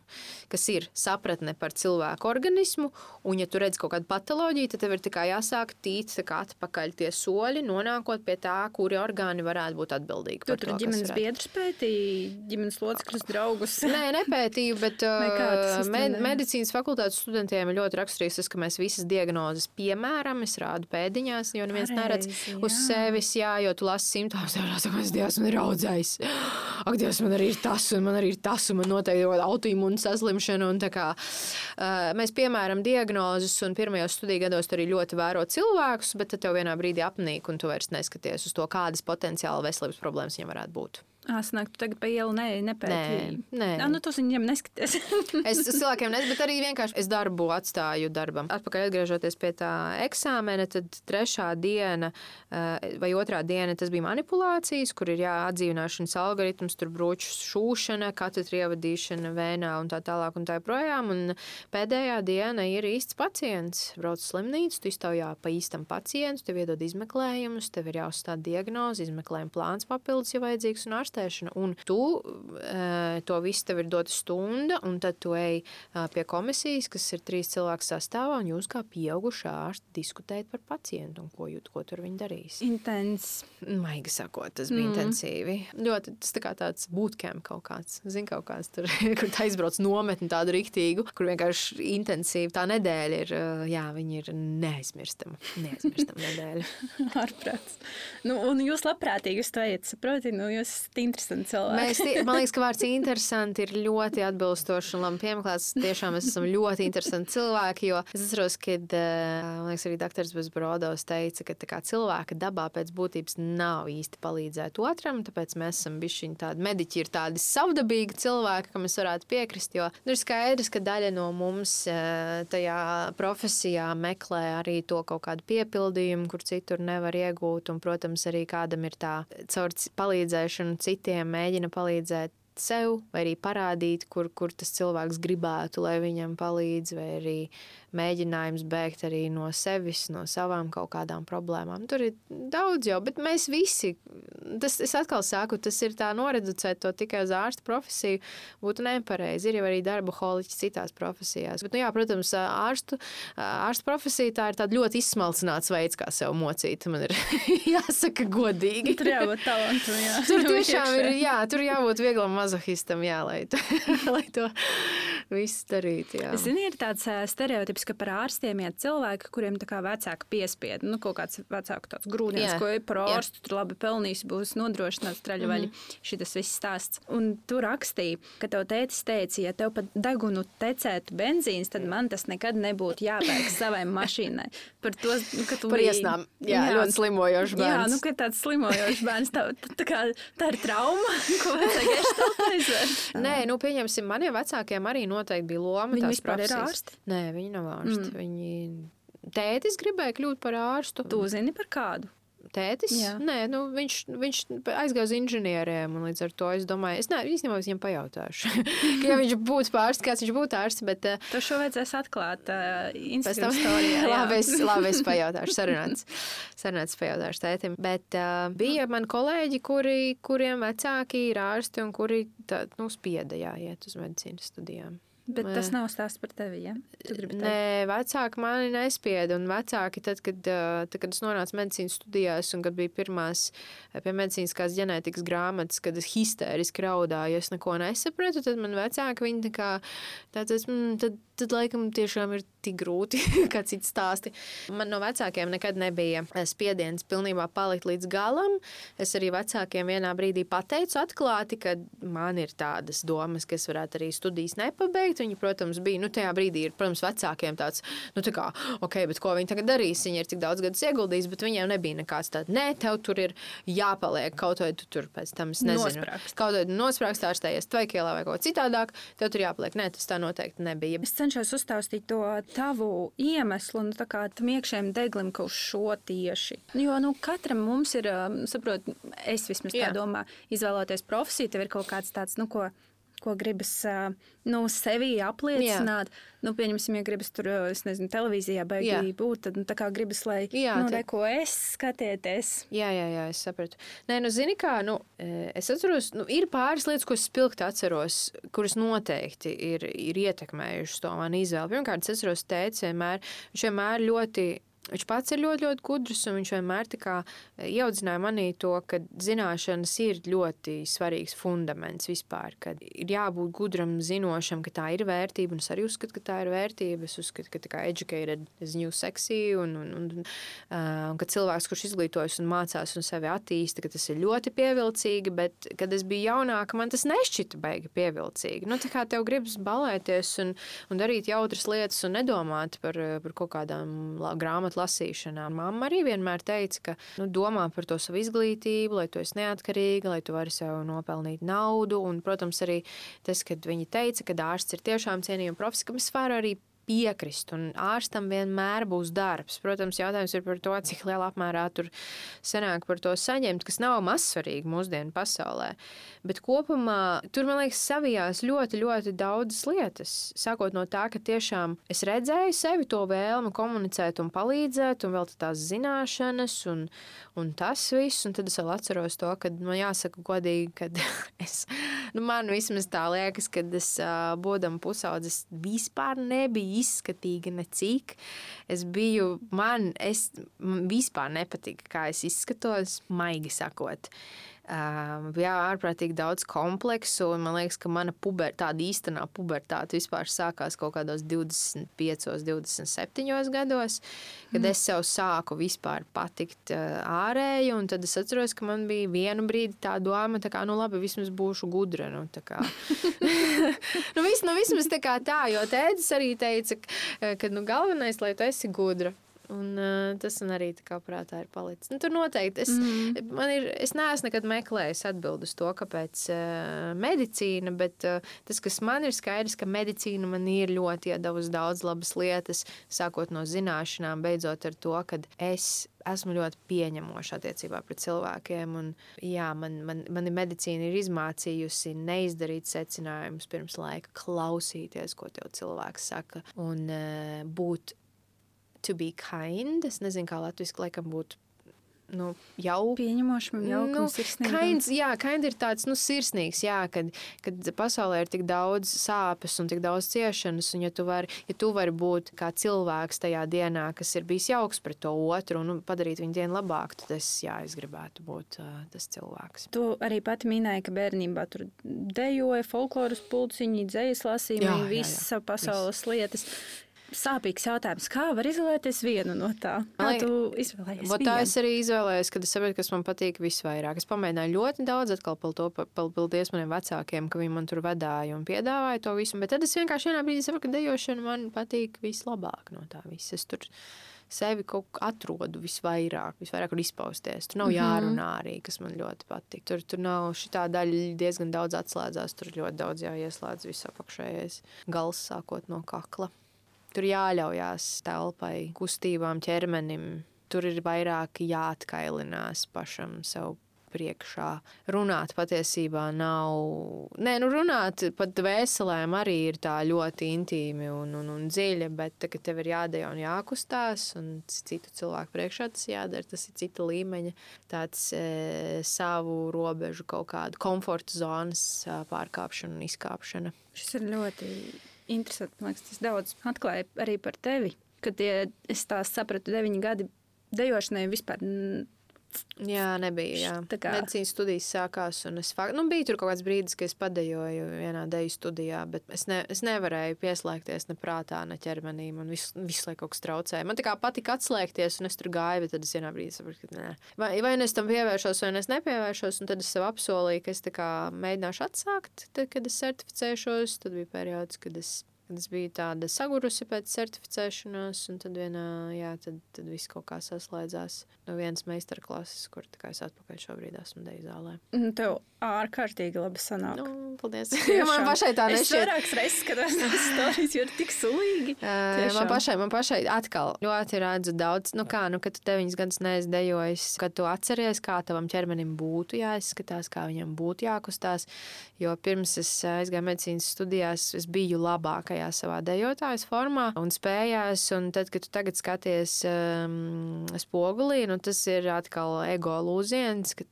kas ir sapratne par cilvēku organismu. Un, ja tu redz kaut kādu patoloģiju, tad tev ir tikai jāsāk tīt atpakaļ tie soļi, nonākot pie tā, kuri orgāni varētu būt atbildīgi.
Tu tur ģimenes biedrus pētīji, ģimenes locekļus, draugus?
Nē, nepētīju, bet <laughs> med medicīnas fakultātes studentiem ir ļoti raksturīgs tas, ka mēs visas diagnozes piemēram, es rādu pēdiņās, jo neviens neredz uz sevis, jā, jo tu lasi simptomus, Dievs man ir audzējis ak, Dievs, man arī ir tas, un man arī ir tas, un man noteikti ir autoimūna saslimšana. Un, kā, uh, mēs piemēram diagnozes, un pirmajos studiju gados arī ļoti vēro cilvēkus, bet tad tev vienā brīdī apnīk, un tu vairs neskaties uz to, kādas potenciāli veselības problēmas viņam varētu būt.
Āsnāk, tu tagad pa ielu ne, nepētīji.
Nē, nē.
Nā, nu tos viņiem neskaties. <laughs>
es cilvēkiem neskatos, bet arī vienkārši es darbu atstāju darbam. Atpakaļ atgriežoties pie tā eksāmena, tad trešā diena vai otrā diena tas bija manipulācijas, kur ir jāatdzīvināšanas algoritms, tur broču šūšana, katru ievadīšana vēnā un tā tālāk un tā joprojām. Un pēdējā diena ir īsts pacients. Brauc slimnīcu, tu iztaujā pa īstam pacientu, tev iedod izmeklējumus, tev ir jāuzstāda diagnoze, izmeklējuma plāns papildus, ja vajadzīgs un ārsts ārstēšana, un tu uh, to visu tev ir dota stunda, un tad tu ej uh, pie komisijas, kas ir trīs cilvēku sastāvā, un jūs kā pieauguši ārsti diskutējat par pacientu un ko, jūt, ko tur viņi darīs.
Intens.
Maigi sakot, tas bija mm. intensīvi. Ļoti tas tā kā tāds bootcamp kaut kāds, zin kaut kāds tur, <laughs> kur tā izbrauc nometni tādu riktīgu, kur vienkārši intensīvi tā nedēļa ir, uh, jā, viņi ir neaizmirstama, neaizmirstama <laughs> nedēļa.
Ārprāts. Nu, un jūs labprātīgi uz to ejat, saproti, nu, jūs esat interesanti cilvēki.
Mēs, man liekas, ka vārds <laughs> interesanti ir ļoti atbilstošs un labi piemeklēts. Tiešām mēs esam ļoti interesanti cilvēki, jo es atceros, kad, eh, man liekas, arī doktors Bezbrodos teica, ka kā, cilvēka dabā pēc būtības nav īsti palīdzēt otram, tāpēc mēs esam bijuši tādi mediķi, ir tādi savdabīgi cilvēki, kam es varētu piekrist, jo nu, ir skaidrs, ka daļa no mums eh, tajā profesijā meklē arī to kaut kādu piepildījumu, kur citur nevar iegūt, un, protams, arī kādam ir tā caur palīdzēšanu citiem mēģina palīdzēt sev, vai arī parādīt, kur, kur tas cilvēks gribētu, lai viņam palīdz, vai arī mēģinājums bēgt arī no sevis, no savām kaut kādām problēmām. Tur ir daudz jau, bet mēs visi, tas es atkal saku, tas ir tā noreducēt to tikai uz ārsta profesiju, būtu nepareizi. Ir jau arī darba holiķi citās profesijās. Bet, nu, jā, protams, ārstu, ārsta profesija tā ir tāda ļoti izsmalcināts veids, kā sev mocīt. Man ir <laughs> jāsaka godīgi.
Tur jābūt talantam, jā.
Tur <laughs> tiešām ir, jā, tur jābūt vieglam mazohistam, jā, lai, to <laughs> viss darīt. Jā.
Zini, ir tāds uh, stereotips, ka par ārstiem iet cilvēki, kuriem tā kā vecāki piespied, nu, kaut kāds vecāku tāds grūdienis,
Jā.
ko ir par
Jā.
ārstu, tur labi pelnīs, būs nodrošināts traļavaļi. Mm -hmm. Šitas viss stāsts. Un tu rakstīji, ka tev tētis teica, ja tev pat degunu tecētu benzīns, tad man tas nekad nebūtu jāpērk <laughs> savai mašīnai. Par to, nu, ka tu
Par iesnām. Jā, jā, ļoti slimojošs bērns.
Jā, nu, ka tāds slimojošs bērns, tā, tā, kā, tā ir trauma, <laughs> ko vajag geštaltaizēt.
Nē, nu, pieņemsim, maniem vecākiem arī noteikti bija loma.
Viņi vispār ir
profesijas.
ārsti?
Nē, viņi nav ārsti. Mm. Viņi... Tētis gribēja kļūt par ārstu.
Tu zini par kādu?
Tētis?
Jā.
Nē, nu, viņš, viņš aizgāja uz inženieriem. un Līdz ar to es domāju, es ne, īstenībā viņam pajautāšu. <laughs> ja viņš būtu pārsteigts, kāds viņš būtu ārsts, bet uh,
Tev šo vajadzēs atklāt uh,
tam <laughs> labi, es, labi, es pajautāšu, sarunāts. Sarunāts pajautāšu tētim. Bet uh, bija man kolēģi, kuri, kuriem vecāki ir ārsti un kuri tā, nu, spieda jāiet uz medicīnas studijām.
Bet tas nav stāsts par tevi. Ja? Tu gribi teikt?
Nē, vecāki mani nespieda. Un vecāki, tad, kad, tad, kad es nonācu medicīnas studijās, un kad bija pirmās pie medicīniskās ģenētikas grāmatas, kad es histēriski raudāju, es neko nesapratu, tad man vecāki viņi tā kā tāds, mm, tad, tad laikam tiešām ir tik grūti, <laughs> kā cits stāsti. Man no vecākiem nekad nebija ā, spiediens pilnībā palikt līdz galam. Es arī vecākiem vienā brīdī pateicu atklāti, ka man ir tādas domas, ka es varētu arī studijas nepabeigt. Viņi, protams, bija, nu, tajā brīdī ir, protams, vecākiem tāds, nu, tā kā, ok, bet ko viņi tagad darīs? Viņi ir tik daudz gadus ieguldījis, bet viņiem nebija nekāds tāds, nē, tev tur ir jāpaliek, kaut vai tu tur pēc tam, es nezinu,
Nosprāgst.
kaut vai nosprāgst ārstājies tvaikielā vai kaut citādāk, tev tur jāpaliek. Nē, tas tā noteikti nebija.
Es cenšos uzstāstīt to tavu iemeslu, nu, tā tam iekšējiem deglim, ka uz šo tieši. Jo nu, katram mums ir, saprot, es vismaz tā
Jā.
domāju, izvēloties profesiju, tev ir kaut kāds tāds, nu, ko, ko gribas nu, sevi apliecināt. Nu, pieņemsim, ja gribas tur, es nezinu, televīzijā
Jā.
beigās būt, tad nu, tā kā gribas, lai,
Jā,
nu,
tad-
ko es skatieties.
Jā, jā, jā, es sapratu. Nē, nu, zini, kā, nu, es atceros, nu, ir pāris lietas, ko es spilgti atceros, kuras noteikti ir, ir ietekmējušas to manu izvēli. Pirmkārt, es atceros, tēvs vienmēr, viņš vienmēr ļoti. Viņš pats ir ļoti, ļoti gudrs, un viņš vienmēr e, ieaudzināja manī to, ka zināšanas ir ļoti svarīgs fundaments vispār. Ir jābūt gudram, zinošam, ka tā ir vērtība, un es arī uzskatu, ka tā ir vērtība. Es uzskatu, ka tā kā educated is new sexy, un, un, un, un, uh, un ka cilvēks, kurš izglītojas un mācās un sevi attīsta, ka tas ir ļoti pievilcīgi, bet, kad es biju jaunāka, man tas nešķita baigi pievilcīgi. Nu, tā kā tev gribas balēties un, un darīt jautras lietas un nedomāt par, eh, par kaut kādām la- grāmatu lasīšanām. Mamma arī vienmēr teica, ka nu, domā par to savu izglītību, lai tu esi neatkarīga, lai tu vari sev nopelnīt naudu. Un, protams, arī tas, kad viņi teica, ka ārsts ir tiešām cienījama profesija, kam es varu arī piekrist. Un ārstam vienmēr būs darbs. Protams, jautājums ir par to, cik lielā apmērā tur sanāk par to saņemt, kas nav mazsvarīgi mūsdienu pasaulē. Bet kopumā tur, man liekas, savijās ļoti, ļoti daudzas lietas. Sākot no tā, ka tiešām es redzēju sevi to vēlmi komunicēt un palīdzēt, un vēl tās zināšanas, un, un tas viss. Un tad es vēl atceros to, ka man jāsaka godīgi, ka <laughs> es, nu, man vismaz tā liekas, ka es būdam pusaudzis vispār nebija izskatīga necik. Es biju, man, es man vispār nepatika, kā es izskatos, maigi sakot. Um, jā, ārprātīgi daudz kompleksu, man liekas, ka mana puber, tāda īstenā pubertāte vispār sākās kaut kādos 25, 27 gados, kad es sev sāku vispār patikt ārēji, un tad es atceros, ka man bija vienu brīdi tā doma, kā, nu labi, vismaz būšu gudra, nu <laughs> <laughs> nu, vis, nu vismaz tā kā tā, jo tētis arī teica, ka, ka nu galvenais, lai tu esi gudra. Un, uh, tas man arī tā kā prātā ir palicis. Nu, tur noteikti es, mm. ir, es neesmu nekad meklējis atbildi uz to, kāpēc uh, medicīna, bet uh, tas, kas man ir skaidrs, ka medicīna man ir ļoti iedavusi daudz labas lietas, sākot no zināšanām, beidzot ar to, ka es esmu ļoti pieņemoša attiecībā pret cilvēkiem. Un, jā, man, man, man medicīna ir izmācījusi neizdarīt secinājumus pirms laika, klausīties, ko tev cilvēks saka, un būt to be kind. Es nezinu, kā latviešu laikam būtu nu, jau
pieņemošam, jau
nu, kains, jā, kains ir tāds nu, sirsnīgs, jā, kad, kad pasaulē ir tik daudz sāpes un tik daudz ciešanas. Un, ja tu vari ja tu vari būt kā cilvēks tajā dienā, kas ir bijis jauks pret to otru un nu, padarīt viņu dienu labāku, tad es, jā, es gribētu būt uh, tas cilvēks.
Tu arī pati minēji, ka bērnībā tur dejoja folkloras pulciņi, dzējas lasījumi, visas pasaules Viss. lietas sāpīgs jautājums. Kā var izvēlēties vienu no tā? Kā tu izvēlējies?
Tā es arī izvēlējos, kad es saprotu, kas man patīk visvairāk. Es pamēģināju ļoti daudz, atkal par to paldies maniem vecākiem, ka viņi man tur vedāja un piedāvāja to visu. Bet tad es vienkārši vienā brīdī saprotu, ka dejošana man patīk vislabāk no tā visa. Es tur sevi kaut kā atrodu visvairāk, visvairāk var izpausties. Tur nav mm -hmm. jārunā arī, kas man ļoti patīk. Tur, tur nav šī daļa diezgan daudz atslēdzās, tur ļoti daudz jāieslēdz viss apakšējais gals sākot no kakla. Tur jāļaujās telpai, kustībām, ķermenim. Tur ir vairāk jāatkailinās pašam sev priekšā. Runāt patiesībā nav. Nē, nu runāt pat dvēselēm arī ir tā ļoti intīmi un, un, un dziļi, bet tā, tev ir jādara un jākustās, un citu cilvēku priekšā tas jādara. Tas ir cita līmeņa, tāds e, savu robežu, kaut kādu komforta zonas pārkāpšana un izkāpšana.
Šis ir ļoti interesanti. Man liekas, tas daudz atklāja arī par tevi. Kad tie, es tā sapratu, deviņi gadi dejošanai vispār.
Jā, nebija. Jā. Tā kā medicīnas studijas sākās, un es fakt, nu, biju tur kaut kāds brīdis, kad es padejoju vienā deju studijā, bet es, ne, es nevarēju pieslēgties ne prātā, ne ķermenī. Man visu, visu laiku kaut kas traucēja. Man tā kā patika atslēgties, un es tur gāju, bet tad es vienā brīdī sapratu, ka nē. Vai, vai nu es tam pievēršos, vai nu es nepievēršos, un tad es sev apsolīju, ka es mēģināšu atsākt, tad, kad es certificēšos. Tad bija periods, kad es kad es biju tāda sagurusi pēc certificēšanās, un tad vienā, jā, tad, tad viss kaut kā saslēdzās no vienas meistarklases, kur tā kā es atpakaļ šobrīd esmu deju zālē.
Tev ārkārtīgi labi sanāk.
Nu, paldies. <laughs> man pašai tā nešķiet. Es
vairākas reizes skatos tās <laughs> stāstījis, jo ir tik sulīgi.
Uh, man pašai, man pašai atkal ļoti redzu daudz, nu kā, nu, kad tu deviņas gadus neesi dejojis, kad tu atceries, kā tavam ķermenim būtu jāizskatās, kā viņam būtu jākustās, jo pirms es aizgāju medicīnas studijās, es biju labākajā savā dejotājas formā un spējās. Un tad, kad tu tagad skaties um, spogulī, nu, tas ir atkal ego lūziens. Ka,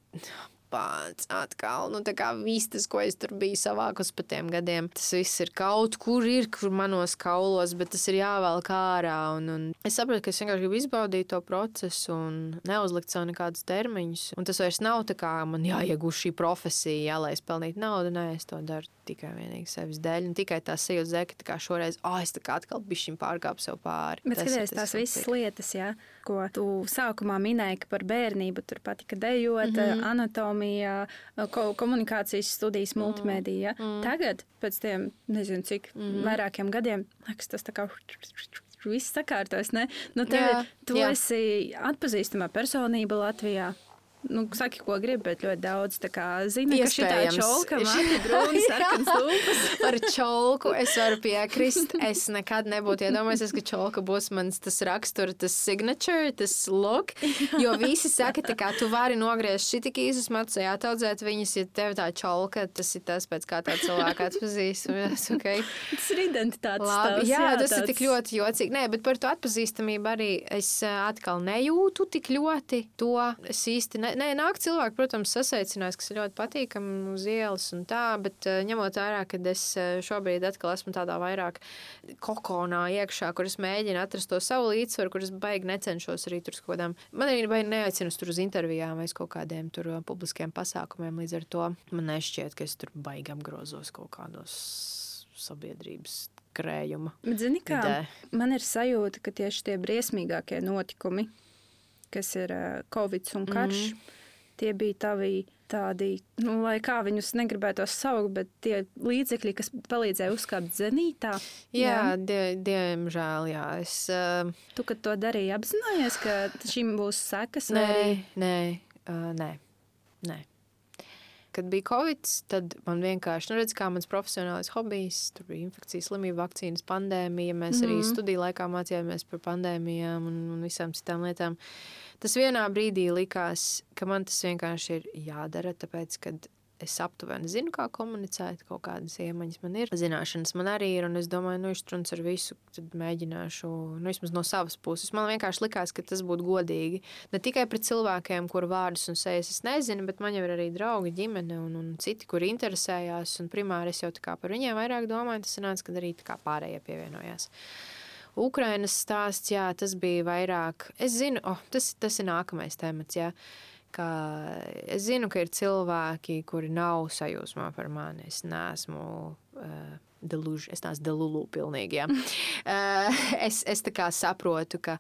pats atkal. Nu, tā kā viss tas, ko es tur biju savākus pa tiem gadiem, tas viss ir kaut kur, ir kur manos kaulos, bet tas ir jāvelk ārā. Un, un es saprotu, ka es vienkārši gribu izbaudīt to procesu un neuzlikt sev nekādus termiņus. Un tas vairs nav tā kā man jāiegūst šī profesija, jā, lai es pelnītu naudu. Nē, es to daru tikai vienīgi sevis dēļ. Un tikai tā sajūta, zē, ka šoreiz, ah, oh, es tā kā atkal bišķiņ pārkāpu sev pāri.
Bet skaties, tās visas lietas, jā, ko tu sākumā minēji, ka par bērnību tur patika dejot, mm -hmm. anatomija, ko, komunikācijas studijas, mm -hmm. multimedija. Mm -hmm. Tagad, pēc tiem, nezinu cik, mm -hmm. vairākiem gadiem, liekas, tas tā kā viss sakārtojas. Ne? Nu, tev, jā, tu jā. esi atpazīstama personība Latvijā. Nu, saki, ko gribi, bet ļoti daudz zina, ka šī ir čolka. Man ir brūns, sarkans lūpas. <laughs>
Par čolku es varu piekrist. Es nekad nebūtu iedomājies, ka čolka būs mans tas rakstura, tas signature, tas look. Jo visi saka, ka tu vari nogriezt šī tik īsas matus, jātaudzēt viņas, ja tev tā čolka, tas ir tas, pēc kā tā cilvēka atpazīst.
Okay. Tas ir identitātes Labi,
stāvs, jā, jā, tas tāds... ir tik ļoti jocīgi. Nē, bet par to atpazīstamību arī es atkal nejūtu tik ļoti to. Es īsti ne, nē, nāk cilvēki, protams, sasveicinās, kas ir ļoti patīkami uz ielas un tā, bet uh, ņemot vērā, ka es uh, šobrīd atkal esmu tādā vairāk kokonā iekšā, kur es mēģinu atrast to savu līdzsvaru, kur es baigi necenšos arī tur kādām. Man arī baigi neaicinu tur uz intervijām vai kaut kādiem tur uh, publiskiem pasākumiem. Līdz ar to man nešķiet, ka es tur baigi apgrozos kaut kādos sabiedrības krējuma.
Bet, zini, kā, idē. man ir sajūta, ka tieši tie briesmīgākie notikumi, kas ir Covid un karš. Mm -hmm. Tie bija tavi tādi, nu, lai kā viņus negribētu saukt, bet tie līdzekļi, kas palīdzēja uzkāpt zenītā.
Jā, jā. Die, diemžēl, jā. Es, uh,
tu, kad to darīji, apzinājies, ka šim būs sekas?
Nē, arī... nē, uh, nē, nē. Kad bija Covid, tad man vienkārši, nu, redz, kā mans profesionālais hobijs, tur bija infekcijas slimību, vakcīnas, pandēmija. Mēs mm -hmm. arī mhm. studiju laikā mācījāmies par pandēmijām un, un visām citām lietām. Tas vienā brīdī likās, ka man tas vienkārši ir jādara, tāpēc, ka es aptuveni zinu, kā komunicēt, kaut kādas iemaņas man ir. Zināšanas man arī ir, un es domāju, nu, iztruns ar visu, tad mēģināšu, nu, vismaz no savas puses. Man vienkārši likās, ka tas būtu godīgi. Ne tikai pret cilvēkiem, kuru vārdus un sejas es nezinu, bet man jau ir arī draugi, ģimene un, un citi, kuri interesējās, un primāri es jau tā kā par viņiem vairāk domāju, tas nāca, kad arī tā kā pārējie pievienojās. Ukrainas stāsts, jā, tas bija vairāk. Es zinu, oh, tas, tas ir nākamais temats. Jā. Ka es zinu, ka ir cilvēki, kuri nav sajūsmā par mani. Es neesmu uh, deluž, es neesmu delulu pilnīgi. Ja. <laughs> uh, es, es tā kā saprotu, ka,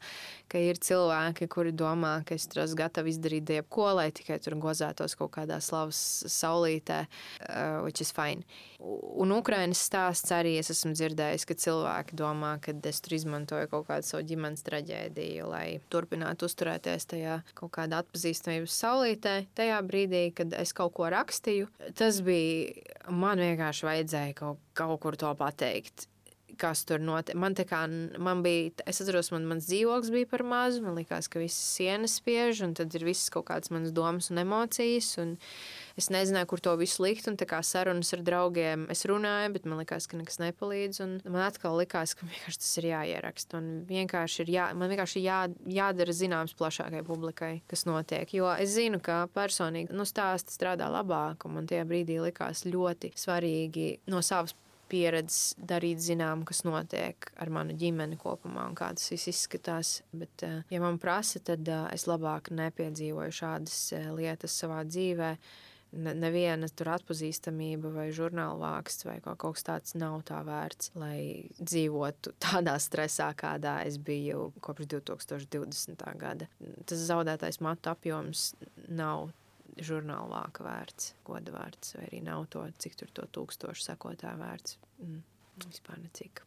ka ir cilvēki, kuri domā, ka es tur esmu gatavs izdarīt jebko, lai tikai tur gozētos kaut kādā slavas saulītē, uh, which is fine. Un Ukrainas stāsts arī es esmu dzirdējis, ka cilvēki domā, ka es tur izmantoju kaut kādu savu ģimenes traģēdiju, lai turpinātu uzturēties tajā kaut kādā atpazīstamības saulītē. Tajā brīdī, kad es kaut ko rakstīju, tas bija man vienkārši vajadzēja kaut, kaut kur to pateikt kas tur notiek. Man, kā, man bija, es atceros, man, mans dzīvoklis bija par mazu. Man liekas, ka visas sienas spiež, un tad ir visas kaut kādas manas domas un emocijas. Un es nezināju, kur to visu likt. Un tā kā sarunas ar draugiem es runāju, bet man liekas, ka nekas nepalīdz. Man atkal likās, ka vienkārši tas ir jāieraksta. Man vienkārši ir, jā, man vienkārši jā, jādara zināms plašākai publikai, kas notiek. Jo es zinu, ka personīgi nu, stāsts strādā labāk, un man tajā brīdī likās ļoti svarīgi no savas puses pieredzes darīt zinām, kas notiek ar manu ģimeni kopumā un kā tas viss izskatās. Bet, eh, ja man prasa, tad eh, es labāk nepiedzīvoju šādas eh, lietas savā dzīvē. Neviena tur atpazīstamība vai žurnāla vāksts vai kaut kas tāds nav tā vērts, lai dzīvotu tādā stresā, kādā es biju kopš 2020. gada. Tas zaudētais matu apjoms nav žurnāla vāka vērts, goda vērts, vai arī nav to, cik tur to tūkstošu sekotāju vērts. Mm, vispār necik.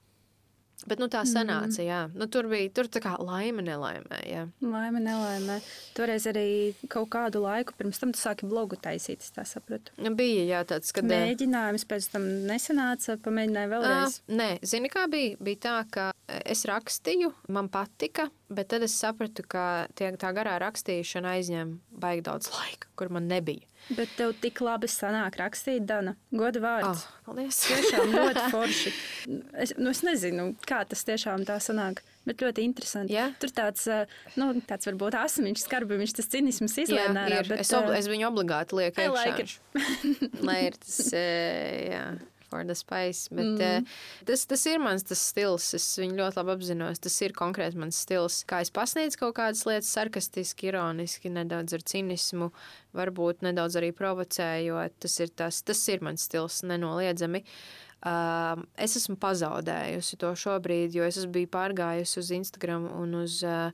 Bet nu, tā sanāca, mm. jā. Nu, tur bija tur tā kā laime, nelaimē. Jā.
Laime, nelaimē. Toreiz arī kaut kādu laiku pirms tam tu sāki blogu taisīt, tā sapratu.
Nu, bija, jā, tāds, kad...
Mēģinājums pēc tam nesanāca, pamēģināja vēlreiz.
Uh, nē, zini kā bija? Bija tā, ka es rakstīju, man patika, bet tad es sapratu, ka tie, tā garā rakstīšana aizņem baigi daudz laika, kur man nebija.
Bet tev tik labi sanāk rakstīt, Dana. Goda vārds.
Oh, paldies.
Tiešām <laughs> ļoti forši. Es, nu, es nezinu, kā tas tiešām tā sanāk. Bet ļoti interesanti.
Yeah.
Tur tāds, eh, nu, tāds varbūt asmiņš, skarbiņš, tas cinisms izlēma ārā.
Bet, es, ob, es viņu obligāti lieku iekšā. Lai ir tas, eh, jā for the spice. Bet, mm. uh, tas, tas ir mans tas stils. Es viņu ļoti labi apzinos. Tas ir konkrēti mans stils. Kā es pasniedzu kaut kādas lietas, sarkastiski, ironiski, nedaudz ar cinismu, varbūt nedaudz arī provocējot. Tas ir, tas, tas ir mans stils, nenoliedzami. Uh, es esmu pazaudējusi to šobrīd, jo es biju pārgājusi uz Instagram un uz uh,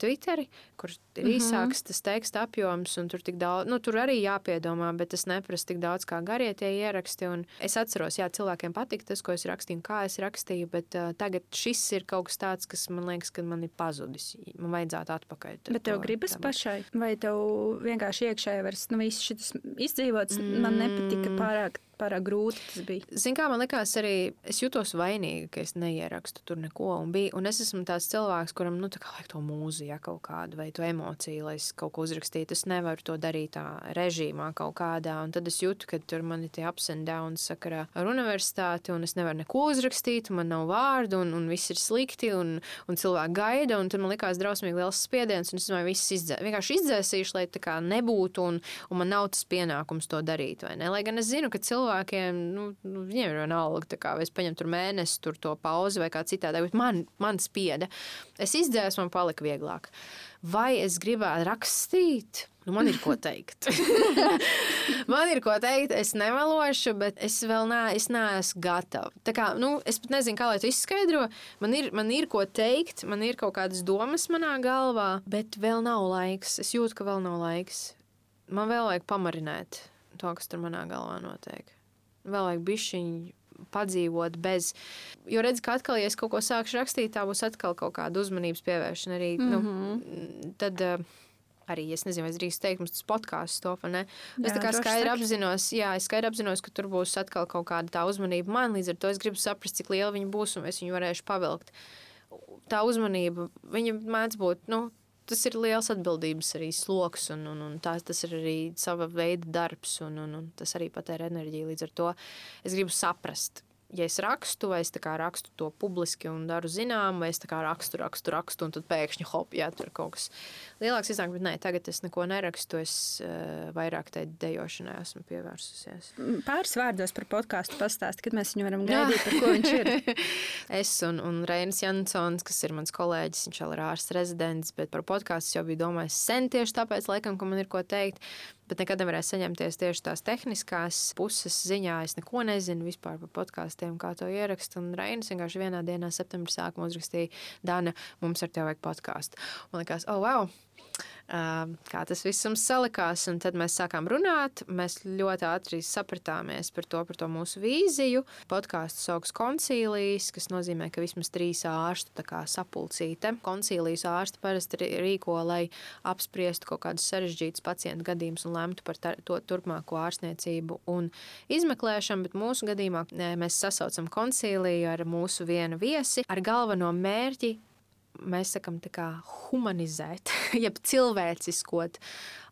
Twitter, kur ir mm -hmm. īsāks tas teksta apjoms, un tur, daudz, nu, tur arī jāpiedomā, bet tas neprasa tik daudz kā garie tie ieraksti. Es atceros, jā, cilvēkiem patīk tas, ko es rakstīju, kā es rakstīju, bet uh, tagad šis ir kaut kas tāds, kas man liekas, ka man ir pazudis. Man vajadzētu atpakaļ.
Bet tev gribas tam. pašai, vai tev vienkārši iekšēji vairs nu, viss šis izdzīvots, mm. man nepatika pārāk pārāk grūti tas bija.
Zini, kā man liekas, arī es jutos vainīga, ka es neierakstu tur neko. Un, bija, un es esmu tāds cilvēks, kuram nu, tā vajag to mūziku, ja, kaut kādu vai to emociju, lai es kaut ko uzrakstītu. Es nevaru to darīt tā režīmā kaut kādā. Un tad es jūtu, ka tur man ir tie ups and downs sakarā ar universitāti, un es nevaru neko uzrakstīt, man nav vārdu, un, un viss ir slikti, un, un cilvēki gaida. Un tur man likās drausmīgi liels spiediens, un es domāju, viss izdzē, vienkārši izdzēsīšu, lai tā kā nebūtu, un, un man nav tas pienākums to darīt. Lai gan es zinu, ka cilvēki cilvēkiem, nu, nu, viņiem ir vienalga, kā vai es paņemu tur mēnesi, tur to pauzi vai kā citādi, bet man, man spieda. Es izdzēsu, man palika vieglāk. Vai es gribētu rakstīt? Nu, man ir ko teikt. <laughs> man ir ko teikt, es nemelošu, bet es vēl nē, es neesmu gatava. Tā kā, nu, es pat nezinu, kā lai to izskaidro. Man ir, man ir ko teikt, man ir kaut kādas domas manā galvā, bet vēl nav laiks. Es jūtu, ka vēl nav laiks. Man vēl vajag pamarinēt to, kas tur manā galvā notiek vēl vajag bišķiņu padzīvot bez. Jo redz, ka atkal, ja es kaut ko sākšu rakstīt, tā būs atkal kaut kāda uzmanības pievēršana. Arī, mm -hmm. nu, mhm. tad, uh, arī es nezinu, vai es drīkstu teikt, tas podkāsts to ne. Es jā, tā kā skaidri apzinos, jā, es skaidri apzinos, ka tur būs atkal kaut kāda tā uzmanība man. Līdz ar to es gribu saprast, cik liela viņa būs un es viņu varēšu pavilkt. Tā uzmanība, viņa mēdz būt, nu, tas ir liels atbildības arī sloks, un, un, un tās, tas ir arī sava veida darbs, un, un, un tas arī patēra enerģiju. Līdz ar to es gribu saprast, ja es rakstu, vai es rakstu to publiski un daru zinām, vai es rakstu, rakstu, rakstu, un tad pēkšņi hop, jā, tur kaut kas lielāks iznāk. Bet nē, tagad es neko nerakstu. Es uh, vairāk tai dejošanai esmu pievērsusies.
Pāris vārdos par podkāstu pastāstīt, kad mēs viņu varam gaidīt, par ko viņš ir. <laughs>
es un, un Reinis Jansons, kas ir mans kolēģis, viņš vēl ir ārsts rezidents, bet par podkāstu jau biju domājis sen tieši tāpēc, laikam, ka man ir ko teikt bet nekad nevarēju saņemties tieši tās tehniskās puses ziņā. Es neko nezinu vispār par podkāstiem, kā to ierakst. Un Reinis vienkārši vienā dienā, septembrī sākumā uzrakstīja, Dana, mums ar tevi vajag podkāstu. Man liekas, oh, wow! Kā tas viss mums salikās. Un tad mēs sākām runāt. Mēs ļoti ātri sapratāmies par to, par to mūsu vīziju. Podkāsts sauc koncīlijas, kas nozīmē, ka vismaz trīs ārstu sapulcīte. Koncīlijas ārsti parasti rīko, lai apspriestu kaut kādus sarežģītus pacientu gadījumus un lemtu par to turpmāko ārstniecību un izmeklēšanu. Bet mūsu gadījumā mēs sasaucam koncīliju ar mūsu vienu viesi ar galveno mērķi mēs sakām, humanizēt, <laughs> jeb cilvēciskot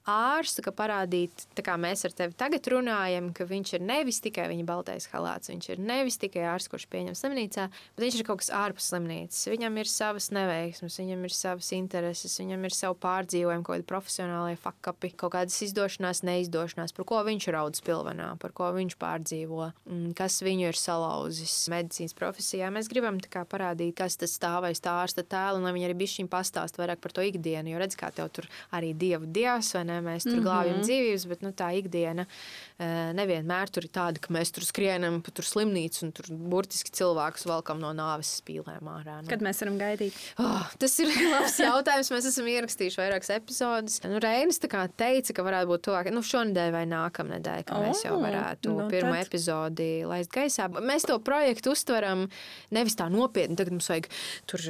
ārstu, ka parādīt, kā mēs ar tevi tagad runājam, ka viņš ir nevis tikai viņa baltais halāts, viņš ir nevis tikai ārsts, kurš pieņem slimnīcā, bet viņš ir kaut kas ārpus slimnīcas. Viņam ir savas neveiksmes, viņam ir savas intereses, viņam ir savu pārdzīvojumu, kaut kādi profesionālie fakapi, kaut kādas izdošanās, neizdošanās, par ko viņš raudz pilvenā, par ko viņš pārdzīvo, kas viņu ir salauzis medicīnas profesijā. Mēs gribam kā, parādīt, kas tas stāvēs tā ārsta tēlu, un lai viņi arī bišķiņ pastāst vairāk par to ikdienu, jo redz, kā tev tur arī dievu dievs vai ne? Mēs tur mm -hmm. glābjam dzīvības, bet nu, tā ikdiena eh, nevienmēr tur ir tāda, ka mēs tur skrienam pa tur slimnīcu un tur burtiski cilvēkus valkam no nāves spīlēm ārā.
Nu. Kad mēs varam gaidīt?
Oh, tas ir <laughs> labs jautājums. Mēs esam ierakstījuši vairākas epizodes. Nu, Reinis teica, ka varētu būt tuvāk nu, šonadēļ vai nākamnedēļ, ka oh, mēs jau varētu nu, pirmo tad... epizodi laist gaisā. Mēs to projektu uztveram nevis tā nopietni, tagad mums vajag tur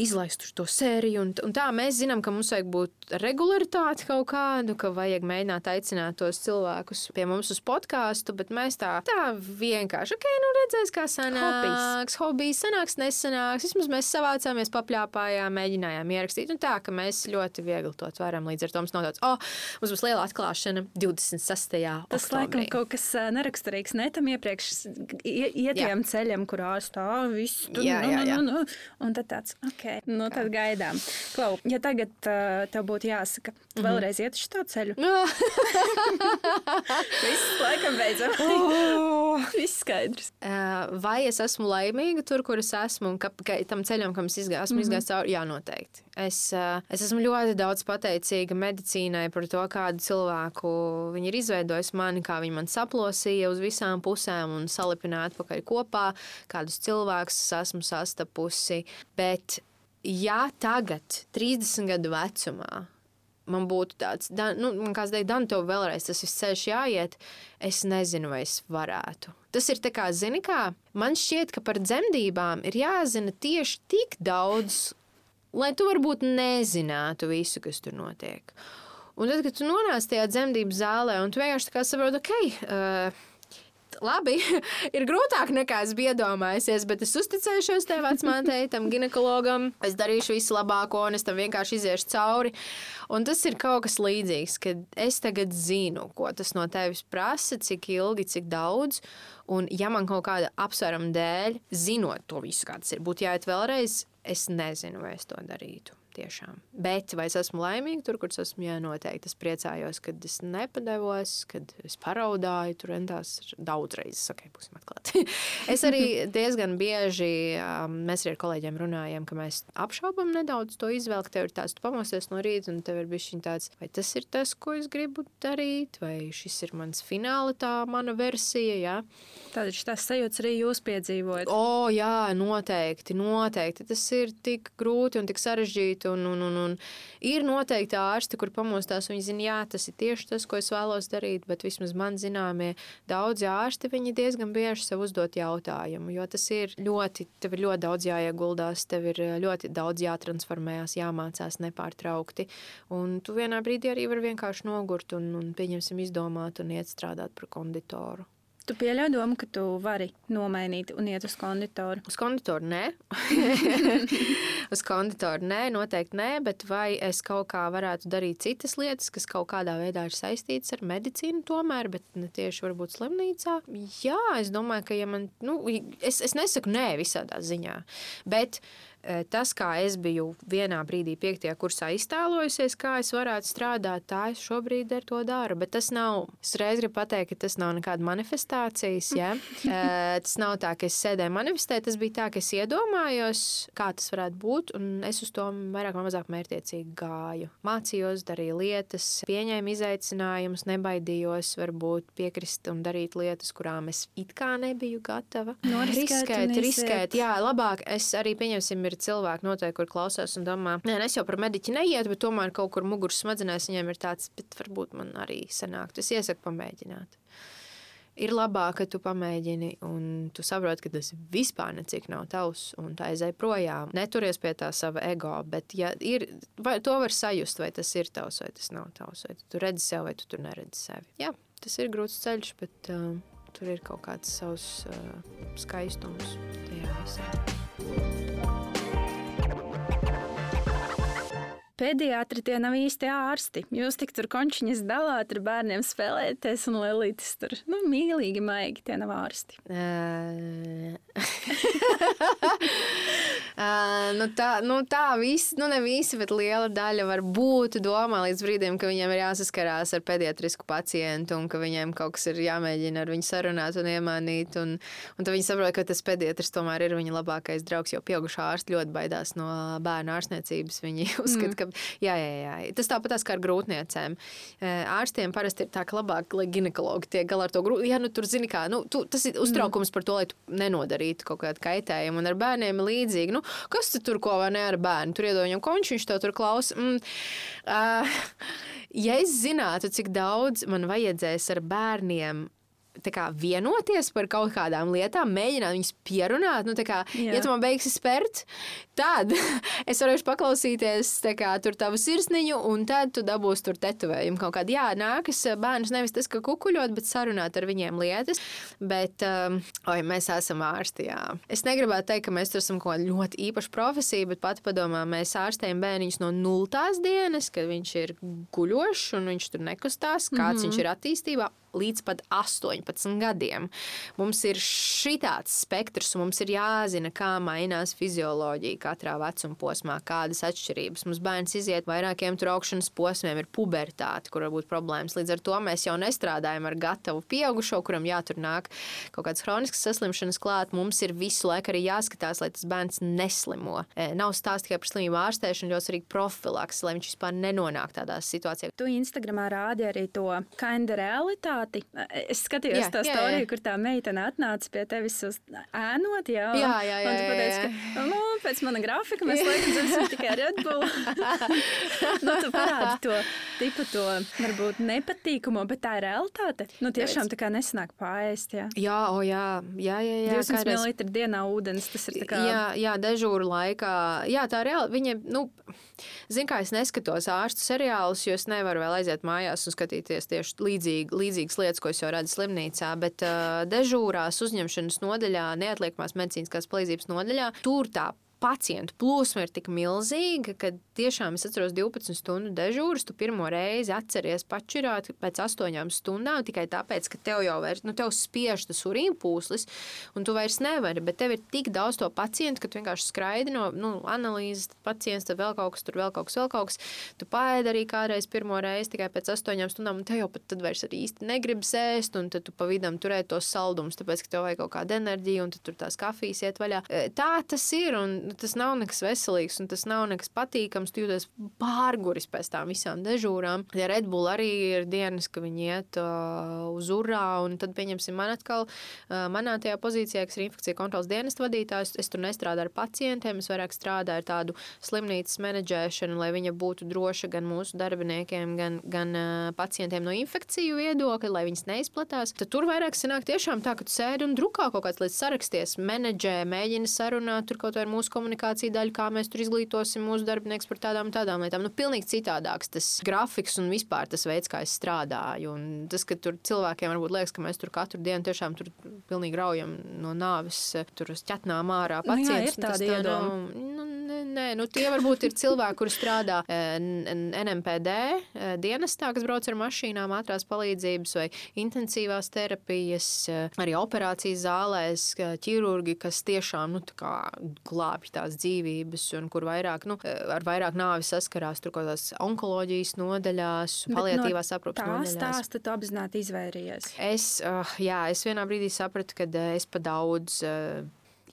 izlaist tur to sēriju. Un, un tā mēs zinām, ka mums vajag būt regularitāti kaut kādu tādu, ka vajag mēģināt aicināt tos cilvēkus pie mums uz podkāstu, bet mēs tā, tā vienkārši, ok, nu redzēs, kā sanāks, hobijs, sanāks, nesanāks. Vismaz mēs savācāmies, papļāpājām, mēģinājām ierakstīt. Un tā, ka mēs ļoti viegli to tveram. Līdz ar to mums tāds, oh, mums būs liela atklāšana 26.
Tas oktobrī. laikam kaut kas neraksturīgs netam iepriekš ietiem ceļam, kurā stāv viss. Tur, jā, jā, jā. Nu, nu, nu. Un tad tāds, ok, nu tad gaidām. Klau, ja tagad uh, tev būtu jāsaka, mm -hmm. vēlreiz iet uz šo ceļu. <laughs> Viss laikam beidzot. oh. Viss skaidrs.
Uh, vai es esmu laimīga tur, kur es esmu, un ka, ka tam ceļam, kam es izgāju, esmu mm -hmm. izgājis cauri? Jā, noteikti. Es, uh, es esmu ļoti daudz pateicīga medicīnai par to, kādu cilvēku viņi ir izveidojis mani, kā viņi man saplosīja uz visām pusēm un salipināja atpakaļ kopā, kādus cilvēkus esmu sastapusi. Bet, ja tagad, 30 gadu vecumā, man būtu tāds, nu, kāds teikt, Dan, tev vēlreiz tas viss ceļš jāiet, es nezinu, vai es varētu. Tas ir tā kā, zini kā, man šķiet, ka par dzemdībām ir jāzina tieši tik daudz, lai tu varbūt nezinātu visu, kas tur notiek. Un tad, kad tu nonāc tajā dzemdību zālē, un tu vienkārši saproti, ok, uh, labi, <laughs> ir grūtāk nekā es biju iedomājies, bet es uzticēšos tev, vecmātei, tam ginekologam. Es darīšu visu labāko, un es tam vienkārši iziešu cauri. Un tas ir kaut kas līdzīgs, kad es tagad zinu, ko tas no tevis prasa, cik ilgi, cik daudz. Un, ja man kaut kāda apsvēruma dēļ, zinot to visu, kā tas ir, būtu jāiet vēlreiz, es nezinu, vai es to darītu tiešām. Bet vai es esmu laimīga tur, kur es esmu? Jā, noteikti. Es priecājos, kad es nepadevos, kad es paraudāju. Tur tās daudz reizes, ok, būsim atklāti. <laughs> es arī diezgan bieži, um, mēs arī ar kolēģiem runājam, ka mēs apšaubam nedaudz to izvēli, tev ir tāds, tu pamosies no rīta un tev ir bijis tāds, vai tas ir tas, ko es gribu darīt, vai šis ir mans fināla tā mana versija, jā.
Tātad šīs sajūtas arī jūs piedzīvojat?
O, jā, noteikti, noteikti. Tas ir tik grūti un tik sarežģīti Un, un, un, un ir noteikti ārsti, kur pamostās, viņi zina, jā, tas ir tieši tas, ko es vēlos darīt, bet vismaz man zināmie daudzi ārsti, viņi diezgan bieži sev uzdot jautājumu, jo tas ir ļoti, tev ir ļoti daudz jāieguldās, tev ir ļoti daudz jātransformējās, jāmācās nepārtraukti, un tu vienā brīdī arī vari vienkārši nogurt un, un pieņemsim izdomāt un iet strādāt par konditoru.
Tu pieļauj domu, ka tu vari nomainīt un iet uz konditoru.
Uz konditoru nē. <laughs> uz konditoru nē, noteikti nē, bet vai es kaut kā varētu darīt citas lietas, kas kaut kādā veidā ir saistītas ar medicīnu, tomēr, bet ne tieši varbūt slimnīcā? Jā, es domāju, ka ja man, nu, es, es nesaku nē visādā ziņā, bet tas, kā es biju vienā brīdī, piektajā kursā iztēlojusies, kā es varētu strādāt, tā es šobrīd ar to daru. Bet tas nav, es reiz gribu pateikt, ka tas nav nekāda manifestācijas. Ja? <laughs> Eh, tas nav tā, ka es sēdēju manifestēt, tas bija tā, ka es iedomājos, kā tas varētu būt, un es uz to vairāk vai mazāk mērķiecīgi gāju. Mācījos, darīju lietas, pieņēmu izaicinājumus, nebaidījos varbūt piekrist un darīt lietas, kurām es it kā nebiju gatava.
Riskēt,
riskēt. Jā, labāk es arī pieņemsim ir cilvēki noteikti, kur klausās un domā, nē, es jau par mediķi neietu, bet tomēr kaut kur muguras smadzenēs viņiem ir tāds, bet varbūt man arī sanāk. Es iesaku pamēģināt. Ir labāk, ka tu pamēģini, un tu saproti, ka tas vispār necik nav tavs, un tā aizēj projām. Neturies pie tā sava ego, bet ja ir, vai to var sajust, vai tas ir tavs, vai tas nav tavs, vai tu redzi sevi, vai tu tur neredzi sevi. Jā, tas ir grūts ceļš, bet uh, tur ir kaut kāds savs uh, skaistums tajā visā.
Pediatri tie nav īsti ārsti. Jūs tik tur končiņas dalāt, ar bērniem spēlēties un lelītis tur nu, mīlīgi, maigi. Tie nav ārsti. <laughs>
Uh, nu tā, nu tā visi, nu ne visi, bet liela daļa var būt domā līdz brīdim, ka viņiem ir jāsaskarās ar pediatrisku pacientu un ka viņiem kaut kas ir jāmēģina ar viņu sarunāt un iemānīt. Un, un tad viņi saprot, ka tas pediatrs tomēr ir viņa labākais draugs, jo pieaugušā ārsti ļoti baidās no bērnu ārstniecības. Viņi <laughs> uzskata, mm. ka jā, jā, jā. tas tāpat kā ar grūtniecēm. Ārstiem parasti ir tā, ka labāk, lai ginekologi tiek galā ar to grūtību. Jā, nu tur zini, kā nu, tu, tas ir uztraukums mm. par to, lai tu nenodarītu kaut kādu kaitējumu. Un ar bērniem līdzīgi. Nu, kas tu tur ko vai ne ar bērnu? Tur iedod viņam konču, viņš to tur klausa. Mm, uh, <laughs> ja es zinātu, cik daudz man vajadzēs ar bērniem kā, vienoties par kaut kādām lietām, mēģināt viņus pierunāt. Nu, kā, Jā. ja tu man beigsi spērt, tad <laughs> es varēšu paklausīties kā, tur tavu sirsniņu, un tad tu dabūsi tur tetovējumu kaut kādu. Jā, nākas bērns nevis tas, ka kukuļot, bet sarunāt ar viņiem lietas. Bet, um, oi, mēs esam ārsti. Jā. Es negribētu teikt, ka mēs tur esam kaut kāda ļoti īpaša profesija, bet pat padomā, mēs ārstējam bērniņus no nultās dienas, kad viņš ir guļošs un viņš tur nekustās, kāds mm -hmm. viņš ir attīstībā līdz pat 18 gadiem. Mums ir šitāds spektrs, un mums ir jāzina, kā mainās fizioloģija katrā vecuma posmā, kādas atšķirības. Mums bērns iziet vairākiem traukšanas posmiem, ir pubertāte, kur var būt problēmas. Līdz ar to mēs jau nestrādājam ar gatavu pieaugušo, kuram jātur nāk kaut kādas chroniskas saslimšanas klāt. Mums ir visu laiku arī jāskatās, lai tas bērns neslimo. E, nav stāsts tikai par slimību ārstēšanu, ļoti arī profilaks, lai viņš vispār nenonāk tādās situācijās.
Tu Instagramā rādi arī to kinda realitāti realitāti. Es skatījos jā, to jā. kur tā meitene atnāca pie tevis uz ēnot. Jā,
jā, jā. jā,
jā, pateici, jā. Ka, nu, pēc mana grafika mēs laikam <laughs> dzimsim tikai Red Bull. <laughs> nu, tu parādi to tipu, to varbūt nepatīkamo, bet tā ir realitāte. Nu, tiešām tā kā nesanāk pāriest. Jā,
jā, o, jā, jā, jā, jā
200 ml dienā ūdens. Tas ir kā...
Jā, jā, dežūra laikā. Jā, tā reāli. Viņa, nu, zin kā es neskatos ārstu seriālus, jo es nevaru vēl aiziet mājās un skatīties tieši līdzīgi līdzīgas lietas, ko es jau redzu slimnīcā, bet uh, dežūrās uzņemšanas nodaļā, neatliekamās medicīniskās palīdzības nodaļā, tur tā pacientu plūsma ir tik milzīga, ka tiešām es atceros 12 stundu dežūras. Tu pirmo reizi atceries pačurāt pēc 8 stundām tikai tāpēc, ka tev jau vairs, nu, tev spiež tas urīnpūslis, un tu vairs nevari. Bet tev ir tik daudz to pacientu, ka tu vienkārši skraidi no nu, analīzes, pacients, tad vēl kaut kas, tur vēl kaut kas, vēl kaut kas. Tu pāēdi arī kādreiz pirmo reizi tikai pēc 8 stundām, un tev jau pat tad vairs īsti negribas ēst, un tad tu pa vidam turēt tos saldumus, tāpēc, ka tev vajag kaut kāda enerģija, un tur tās kafijas iet vaļā. Tā tas ir. Un, Nu, tas nav nekas veselīgs un tas nav nekas patīkams. Tu jūties pārguris pēc tām visām dežūrām. Ja Red Bull arī ir dienas, ka viņi iet uh, uz urā, un tad, pieņemsim, man atkal, uh, manā tajā pozīcijā, kas ir infekcija kontrolas dienas vadītājs, es tur nestrādāju ar pacientiem, es vairāk strādāju ar tādu slimnīcas menedžēšanu, lai viņa būtu droša gan mūsu darbiniekiem, gan, gan uh, pacientiem no infekciju viedokļa, lai viņas neizplatās. Tad tur vairāk sanāk tiešām tā, ka tu sēdi un drukā kaut kāds līdz saraksties, menedžē, mēģina sarunāt tur kaut vai ar mūsu komunikācija daļa, kā mēs tur izglītosim mūsu darbinieks par tādām, tādām lietām. Nu, pilnīgi citādāks tas grafiks un vispār tas veids, kā es strādāju. Un tas, ka tur cilvēkiem varbūt liekas, ka mēs tur katru dienu tiešām tur pilnīgi raujam no nāves, tur uz ķetnām ārā pacientus.
Nu, jā, ir tādi iedoma.
Nu, nē, nu, tie varbūt ir cilvēki, kuri strādā NMPD dienestā, kas brauc ar mašīnām, ātrās palīdzības vai intensīvās terapijas, arī operācijas zālēs, ķirurgi, kas tiešām nu, glābj tās dzīvības, un kur vairāk, nu, ar vairāk nāvis saskarās tur kaut kādās onkoloģijas nodaļās, paliatīvās no aprūpas nodaļās.
Tā stāsta, tu apzināti izvairījies.
Es, uh, jā, es vienā brīdī sapratu, ka es pa daudz uh,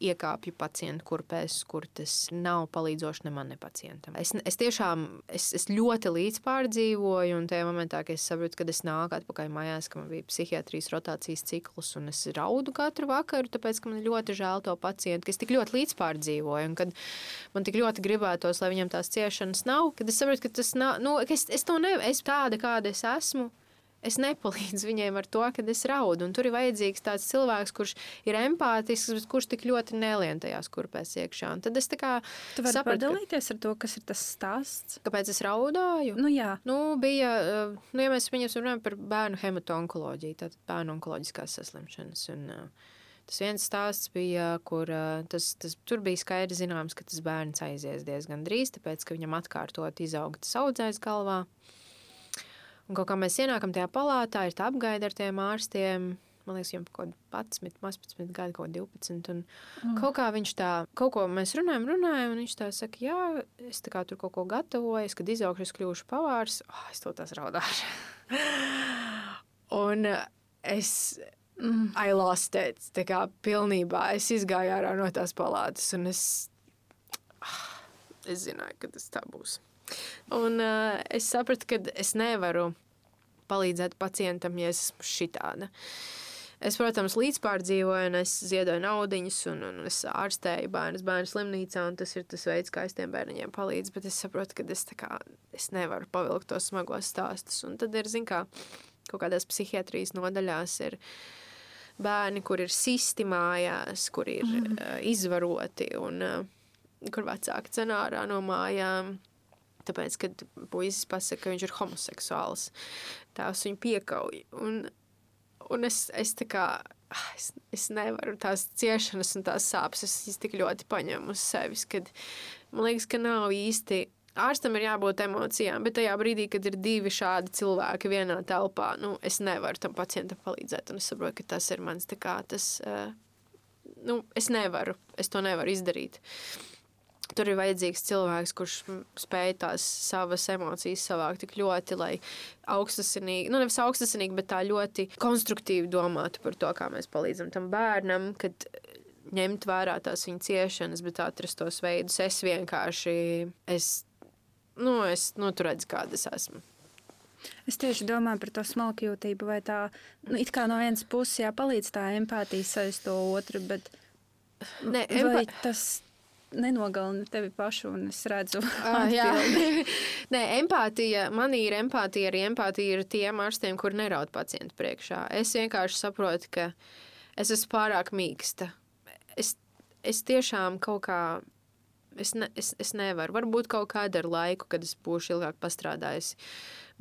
iekāpju pacientu kurpēs, kur tas nav palīdzoši ne man, ne pacientam. Es, es tiešām es, es ļoti līdzpārdzīvoju, un tajā momentā, kad es saprotu, kad es nāku atpakaļ mājās, ka man bija psihiatrijas rotācijas cikls, un es raudu katru vakaru, tāpēc, ka man ļoti žēl to pacientu, ka es tik ļoti līdzpārdzīvoju, un kad man tik ļoti gribētos, lai viņam tās ciešanas nav, kad es saprotu, ka tas nav, nu, es, es to nevaru, es tāda, kāda es esmu es nepalīdzu viņiem ar to, ka es raudu. Un tur ir vajadzīgs tāds cilvēks, kurš ir empātisks, bet kurš tik ļoti nelien tajās kurpēs iekšā. Un tad es tā kā
sapratu, padalīties ar to, kas ir tas stāsts.
Kāpēc es raudāju?
Nu, jā.
Nu, bija, eh, nu, ja mēs runājam par bērnu hematonkoloģiju, tad bērnu onkoloģiskās saslimšanas. Un, uh, Tas viens stāsts bija, kur uh, tas, tas, tur bija skaidrs zināms, ka tas bērns aizies diezgan drīz, tāpēc, ka viņam atkārtot izauga tas audzējs galvā. Un kaut kā mēs ienākam tajā palātā, ir tā apgaida ar tiem ārstiem. Man liekas, viņam kaut kāda 11, 11 gadi, kaut 12. Un mm. kaut kā viņš tā, kaut ko mēs runājam, runājam, un viņš tā saka, jā, es tā kā tur kaut ko gatavoju, kad izaugšu, es kļūšu pavārs. Oh, es to tās raudāšu. <laughs> un es, mm. I lost it, tā kā pilnībā. Es izgāju ārā no tās palātas, un es, es zināju, ka tas tā būs. Un uh, es sapratu, ka es nevaru palīdzēt pacientam, ja es esmu šitāda. Es, protams, līdzpārdzīvoju, un es ziedoju naudiņas, un, un es ārstēju bērnus bērnu slimnīcā, un tas ir tas veids, kā es tiem bērniem palīdzu. Bet es saprotu, ka es, kā, es nevaru pavilkt tos smagos stāstus. Un tad ir, zin kā, kaut kādās psihiatrijas nodaļās ir bērni, kur ir sistemājās, kur ir mm. uh, izvaroti, un uh, kur vecāki cenārā no mājām tāpēc, kad puisis pasaka, ka viņš ir homoseksuāls. Tās viņu piekauj. Un, un es, es tā kā, ah, es, es nevaru tās ciešanas un tās sāpes, es, tik ļoti paņemu uz sevis, kad man liekas, ka nav īsti ārstam ir jābūt emocijām, bet tajā brīdī, kad ir divi šādi cilvēki vienā telpā, nu, es nevaru tam pacientam palīdzēt. Es saprotu, ka tas ir mans kā tas. Uh, nu, es nevaru, es to nevaru izdarīt. Tur ir vajadzīgs cilvēks, kurš spēj tās savas emocijas savākt tik ļoti, lai augstasinīgi, nu nevis augstasinīgi, bet tā ļoti konstruktīvi domātu par to, kā mēs palīdzam tam bērnam, kad ņemt vērā tās viņa ciešanas, bet atrast tos veidus. Es vienkārši, es, nu, es, nu, tu redzi, kāda es esmu.
Es tieši domāju par to smalkjūtību, vai tā, nu, it kā no vienas puses jāpalīdz tā empātija saist to otru, bet
ne, empā...
tas nenogalina tevi pašu, un es redzu, <laughs>
ah, <laughs> Nē, empātija, man ir empātija, arī empātija ir tiem ārstiem, kur neraud pacientu priekšā. Es vienkārši saprotu, ka es esmu pārāk mīksta. Es, es tiešām kaut kā. Es, ne, es, es nevaru. Varbūt kaut kādā ar laiku, kad es būšu ilgāk pastrādājis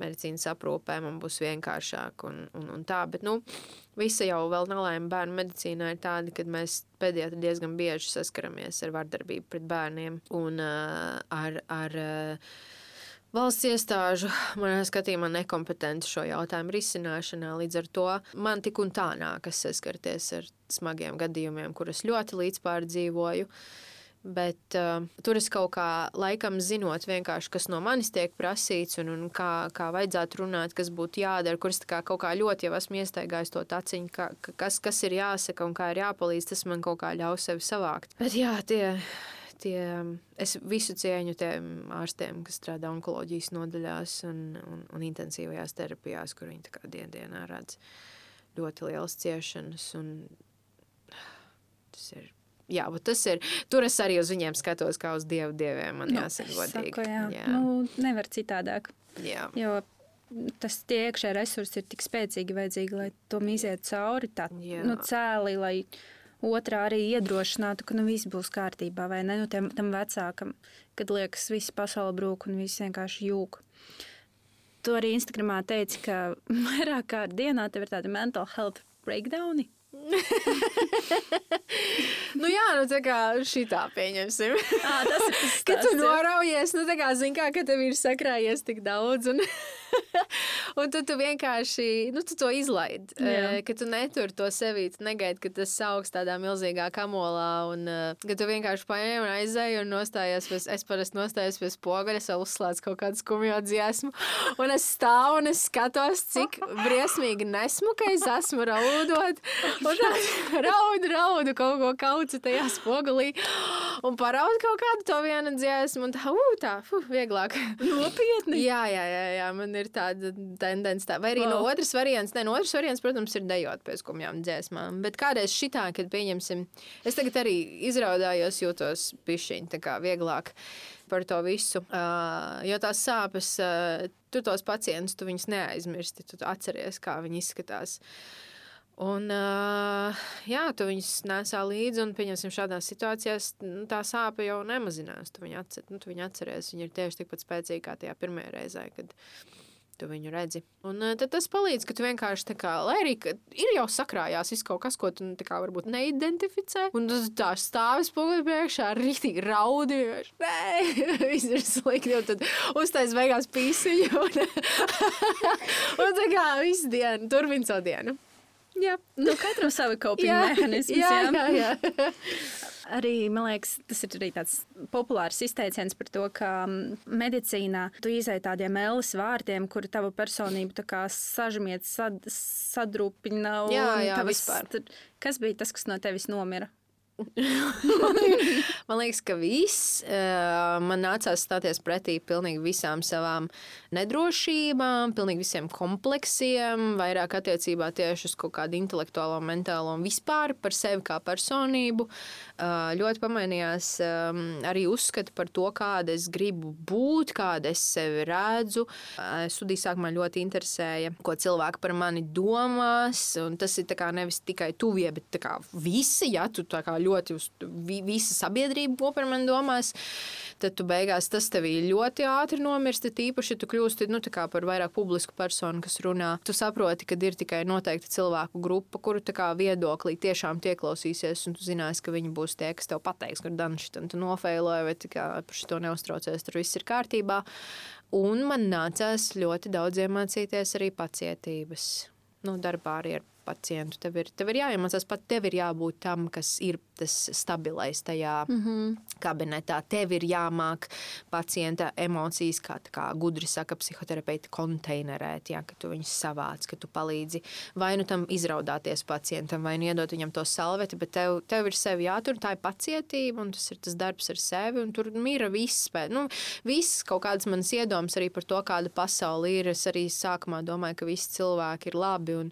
medicīnas aprūpē, man būs vienkāršāk un, un, un tā. Bet, nu, Visa jau vēl nelaime bērnu medicīnā ir tāda, ka mēs pēdējā diezgan bieži saskaramies ar vardarbību pret bērniem un uh, ar. ar uh, Valsts iestāžu manā skatījumā nekompetenti šo jautājumu risināšanā. Līdz ar to man tik un tā nākas saskarties ar smagiem gadījumiem, kurus ļoti līdzpārdzīvoju. Uh, Bet uh, tur es kaut kā laikam zinot, kas no manis tiek prasīts un, un kā, kā vajadzētu runāt, kas būtu jādara, kuras kā kaut kā ļoti jau esmu iestaigājis to taciņu, ka, kas, kas ir jāsaka un kā ir jāpalīdz, tas man kaut kā ļauj sevi savākt. Bet jā, tie, tie, es visu cieņu tiem ārstiem, kas strādā onkoloģijas nodaļās un, un, un intensīvajās terapijās, kur viņi dien dienā redz ļoti lielas ciešanas un tas ir jā, tas ir. Tur es arī uz viņiem skatos kā uz dievu dieviem. Man nu, jāsaka, godīgi.
Saku, jā. Jā. Nu, nevar citādāk.
Jā.
Jo tas tie iekšējie resursi ir tik spēcīgi vajadzīgi, lai to iziet cauri. Tā nu, cēli, lai otrā arī iedrošinātu, ka nu, viss būs kārtībā, vai ne? Nu, tam, tam vecākam, kad liekas, viss pasaule brūk un viss vienkārši jūg. Tu arī Instagramā teici, ka <laughs> vairāk kārt dienā tev ir tādi mental health breakdowni. <laughs>
nu, jā, nu tā kā šitā pieņemsim.
À, tas ir tas, <laughs>
kad tu noraujies, nu tā kā zini, kā, ka tev ir sakrājies tik daudz. Un... <laughs> un tu, tu vienkārši nu, tu to izlaidi. Uh, ka tu neturi to sevī, tu negaidi, ka tas augs tādā milzīgā kamolā. Un uh, ka tu vienkārši paņem un aizēji un nostājies. Pēc, es parasti nostājos pie spoguļa, es uzslēdzu kaut kādu skumju dziesmu. <laughs> Un es stāvu un es skatos, cik briesmīgi nesmuka es esmu raudot. <laughs> Un tad raudu, raudu kaut ko kaucu tajā spogulī. Un paraudu kaut kādu to vienu dziesmu. Un tā, uh, tā, fuh, vieglāk.
Nopietni.
jā, jā, jā, jā. Man ir tāda tendence. Tā. Vai arī oh. no otras variants, ne, no otras variants, protams, ir dejot pēc skumjām dziesmām. Bet kādreiz šitā, kad pieņemsim, es tagad arī izraudājos, jūtos pišķiņi, tā kā vieglāk par to visu. Uh, jo tās sāpes, uh, tu tos pacientus, tu viņus neaizmirsti, tu atceries, kā viņi izskatās. Un, uh, jā, tu viņus nesā līdzi, un, pieņemsim, šādās situācijās nu, tā sāpe jau nemazinās. Tu viņu, atcer, nu, tu viņu atceries. Viņa ir tieši tikpat spēcīga kā tajā pirmajā reizē, kad tu viņu redzi. Un uh, tas palīdz, ka tu vienkārši, kā, lai arī ir jau sakrājās viss kaut kas, ko tu nu, kā, varbūt neidentificē, un tu tā stāvi spoguļu priekšā, rītīgi raudi, nē, <laughs> viss ir slikti, un tad uztais beigās pīsiņu, un, <laughs> un tā kā visu dienu, turpin savu dienu.
Jā, nu, katram savi <laughs> kopīgi mehānismi. Jā,
jā, jā. jā.
Arī, man liekas, tas ir arī tāds populārs izteiciens par to, ka medicīnā tu izai tādiem ēles vārtiem, kuri tavu personību sažmiet, sad, sadrupina.
Jā, jā, tavas, vispār.
Kas bija tas, kas no tevis nomira? <laughs>
man liekas, ka viss uh, man nācās stāties pretī pilnīgi visām savām nedrošībām, pilnīgi visiem kompleksiem, vairāk attiecībā tieši uz kaut kādu intelektuālo, mentālo un vispār par sevi kā personību. Uh, ļoti pamainījās um, arī uzskati par to, kāda es gribu būt, kāda es sevi redzu. Uh, studiju sākumā ļoti interesēja, ko cilvēki par mani domās. Tas ir nevis tikai tuvie, bet visi. Ja, tu tā kā ļoti uz visu sabiedrību, ko par mani domās, tad tu beigās tas tevī ļoti ātri nomirst. Tīpaši, ja tu kļūsti nu, par vairāk publisku personu, kas runā, tu saproti, ka ir tikai noteikta cilvēku grupa, kuru kā, viedoklī tiešām ieklausīsies, un tu zinās, ka viņi būs tie, kas tev pateiks, ka Dančs tam nofeiloja, vai kā, par šo neuztraucies, tur viss ir kārtībā. Un man nācās ļoti daudz iemācīties arī pacietības. Nu, darbā arī ar pacientu. Tev ir, tev ir jāiemācās, pat tev ir jābūt tam, kas ir tas stabilais tajā mm -hmm. kabinetā. Tev ir jāmāk pacienta emocijas, kā, kā gudri saka psihoterapeiti, konteinerēt, ja, ka tu viņus savāc, ka tu palīdzi vai nu tam izraudāties pacientam, vai nu iedot viņam to salveti, bet tev, tev ir sevi jātur, tā ir pacietība, un tas ir tas darbs ar sevi, un tur mira viss. Nu, viss kaut kādas manas iedomas arī par to, kāda pasaule ir. Es arī sākumā domāju, ka visi cilvēki ir labi un,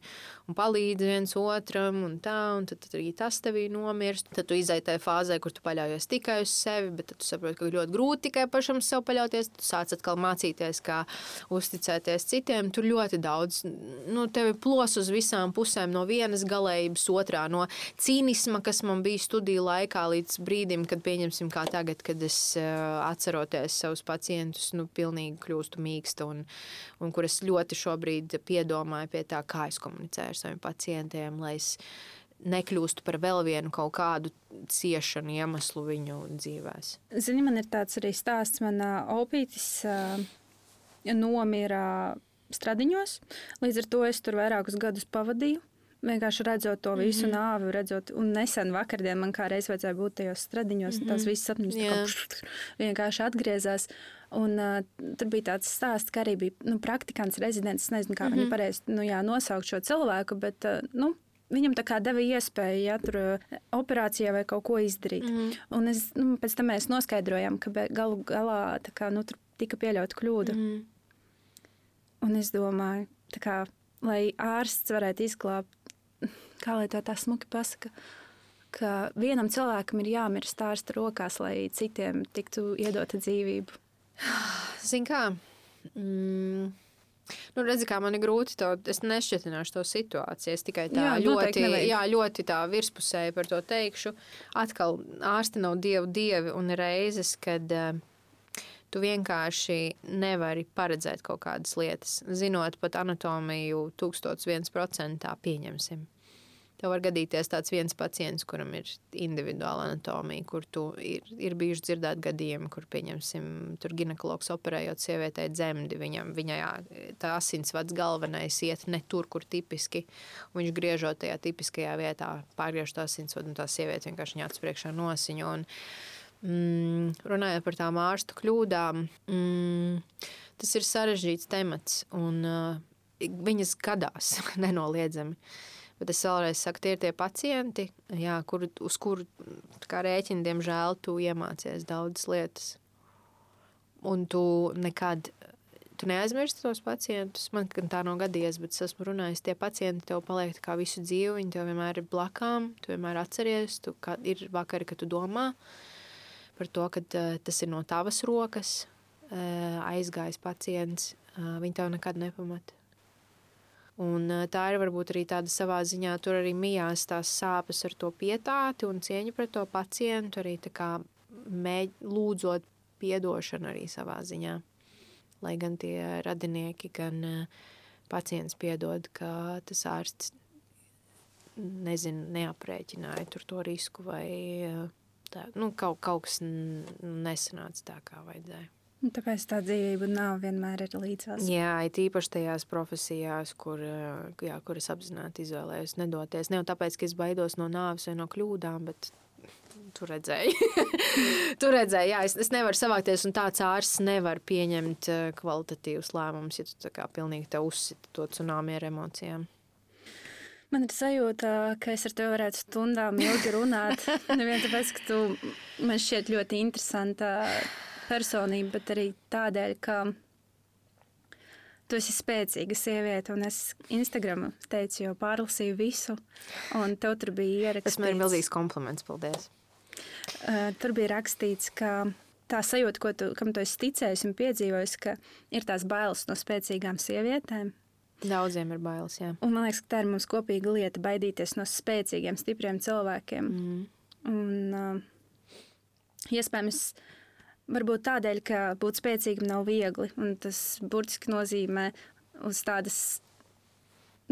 un palīdz viens otram, un tā, un tad, tad arī tas tevī nomirst. Tad tu izai tajā fāzē, kur tu paļaujies tikai uz sevi, bet tu saproti, ka ļoti grūti tikai pašam sev paļauties. Tu sāc atkal mācīties, kā uzticēties citiem. Tur ļoti daudz, nu, tevi plos uz visām pusēm, no vienas galējības, otrā, no cīnisma, kas man bija studiju laikā, līdz brīdim, kad pieņemsim, kā tagad, kad es uh, atceroties savus pacientus, nu, pilnīgi kļūstu mīksta un, un kur es ļoti šobrīd piedomāju pie tā, kā es komunicēju ar saviem pacientiem, lai es nekļūst par vēl vienu kaut kādu ciešanu iemeslu viņu dzīvēm.
Zini, man ir tāds arī stāsts. Man opītis uh, nomira stradiņos, līdz ar to es tur vairākus gadus pavadīju. Vienkārši redzot to visu mm -hmm. nāvi, redzot, un nesen vakardien man kā reiz vajadzēja būt tajos stradiņos, mm -hmm. tās visas sapņus yeah. vienkārši atgriezās. Un, uh, tur bija tāds stāsts, ka arī bija nu, praktikants, rezidents. Es nezinu, kā mm -hmm. viņi pareizi nu, jā, nosaukt šo cilvēku, bet uh, nu, Viņam tā kā deva iespēju, ja tur eh, operācijā vai kaut ko izdarīt. Mm. Un es, nu, pēc tam mēs noskaidrojām, ka galu galā kā, nu, tur tika pieļauta kļūda. Mm. Un es domāju, kā, lai ārsts varētu izglābt, <laughs> kā lai to tā smuki pasaka, ka vienam cilvēkam ir jāmirst ārsta rokās, lai citiem tiktu iedota dzīvība.
Zini kā? Mm Nu, redzi, kā man ir grūti to, es nešķietināšu to situāciju. Es tikai tā
Jā,
ļoti, jā, ļoti tā virspusēji par to teikšu. Atkal ārsti nav dievu dievi un reizes, kad uh, tu vienkārši nevari paredzēt kaut kādas lietas. Zinot pat anatomiju 1001% pieņemsim. Tev var gadīties tāds viens pacients, kuram ir individuāla anatomija, kur tu ir, ir bijuši dzirdēti gadījumi, kur, pieņemsim, tur ginekologs operējot sievietei dzemdi, viņam, viņai tā asinsvads galvenais iet ne tur, kur tipiski, un viņš griežot tajā tipiskajā vietā, pārgriež to asinsvadu, un tā sieviete vienkārši viņā atspriekšā nosiņo. Un, mm, runājot par tām ārstu kļūdām, mm, tas ir sarežģīts temats, un uh, viņas gadās <laughs> nenoliedzami. Bet es vēlreiz saku, tie ir tie pacienti, jā, kur, uz kuru rēķina, diemžēl, tu iemācies daudzas lietas. Un tu nekad tu neaizmirsti tos pacientus. Man tā nav gadījies, bet es esmu runājis, tie pacienti tev paliek kā visu dzīvi. Viņi tev vienmēr ir blakām, tu vienmēr atceries, tu kā, ir vakari, kad tu domā par to, ka uh, tas ir no tavas rokas uh, aizgājis pacients. Uh, viņi tev nekad nepamata. Un eh, tā ir varbūt arī tāda savā ziņā, tur arī mijās tās sāpes ar to pietāti un cieņu pret to pacientu, arī tā kā mēģ, lūdzot piedošanu arī savā ziņā. Lai gan tie radinieki, gan uh, pacients piedod, ka tas ārsts nezinu, neaprēķināja tur to risku vai uh, tā, nu, kaut, kaut kas nesanāca tā, kā vajadzēja.
Un Tāpēc tā dzīvība nav vienmēr ir līdzās.
Jā, it īpaši tajās profesijās, kur, jā, kur es apzināti izvēlējos nedoties. Ne jau tāpēc, ka es baidos no nāves vai no kļūdām, bet tur redzēju. <laughs> tur redzēju, jā, es, es nevaru savākties, un tāds ārsts nevar pieņemt eh, kvalitatīvus lēmumus, ja tu tā kā pilnīgi te uzsit to tsunami ar emocijām.
Man ir sajūta, ka es ar tevi varētu stundām ilgi runāt. <laughs> Nevien tāpēc, ka tu man šķiet ļoti interesanta personība, bet arī tādēļ, ka tu esi spēcīga sieviete. Un es Instagram teicu, jau pārlasīju visu, un tev tur bija ierakstīts.
Tas man ir milzīgs kompliments, paldies.
Uh, tur bija rakstīts, ka tā sajūta, ko tu, kam tu esi ticējis un piedzīvojis, ka ir tās bailes no spēcīgām sievietēm.
Daudziem ir bailes, jā.
Un man liekas, ka tā ir mums kopīga lieta - baidīties no spēcīgiem, stipriem cilvēkiem.
Mm.
Un, uh, iespējams, varbūt tādēļ, ka būt spēcīgam nav viegli. Tas burtiski nozīmē uz tādas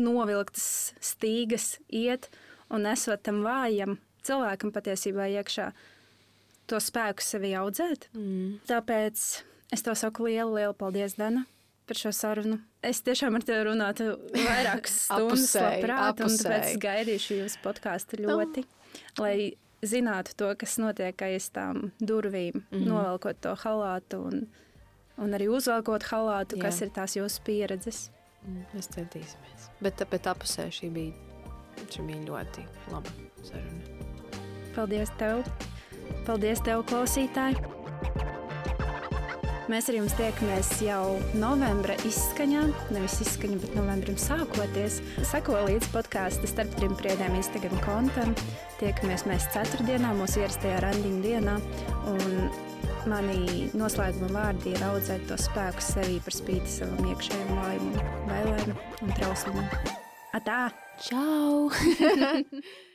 novilktas stīgas iet un esot tam vājam cilvēkam patiesībā iekšā to spēku sevi audzēt.
Mm.
Tāpēc es tev saku lielu, lielu paldies, Dana, par šo sarunu. Es tiešām ar tevi runātu vairākas <laughs> stundas,
Apusēji,
labprāt, un tāpēc
apusēji.
gaidīšu jūsu podkāstu ļoti, lai zinātu to, kas notiek aiz tām durvīm, mm. -hmm. novelkot to halātu un, un arī uzvelkot halātu,
Jā.
kas ir tās jūsu pieredzes.
Mm, Mēs centīsimies. Bet, bet apusē šī bija, šī bija ļoti laba saruna.
Paldies tev! Paldies tev, klausītāji! Mēs ar jums tiekamies jau novembra izskaņā, nevis izskaņa, bet novembrim sākoties. Seko līdzi podkāstu starp trim priedēm Instagram kontam. Tiekamies mēs ceturtdienā, mūsu ierastajā randiņu dienā. Un mani noslēguma vārdi ir audzēt to spēku sevī par spīti savam iekšējam vājumam, bailēm un trausmam. Atā!
Čau! <laughs>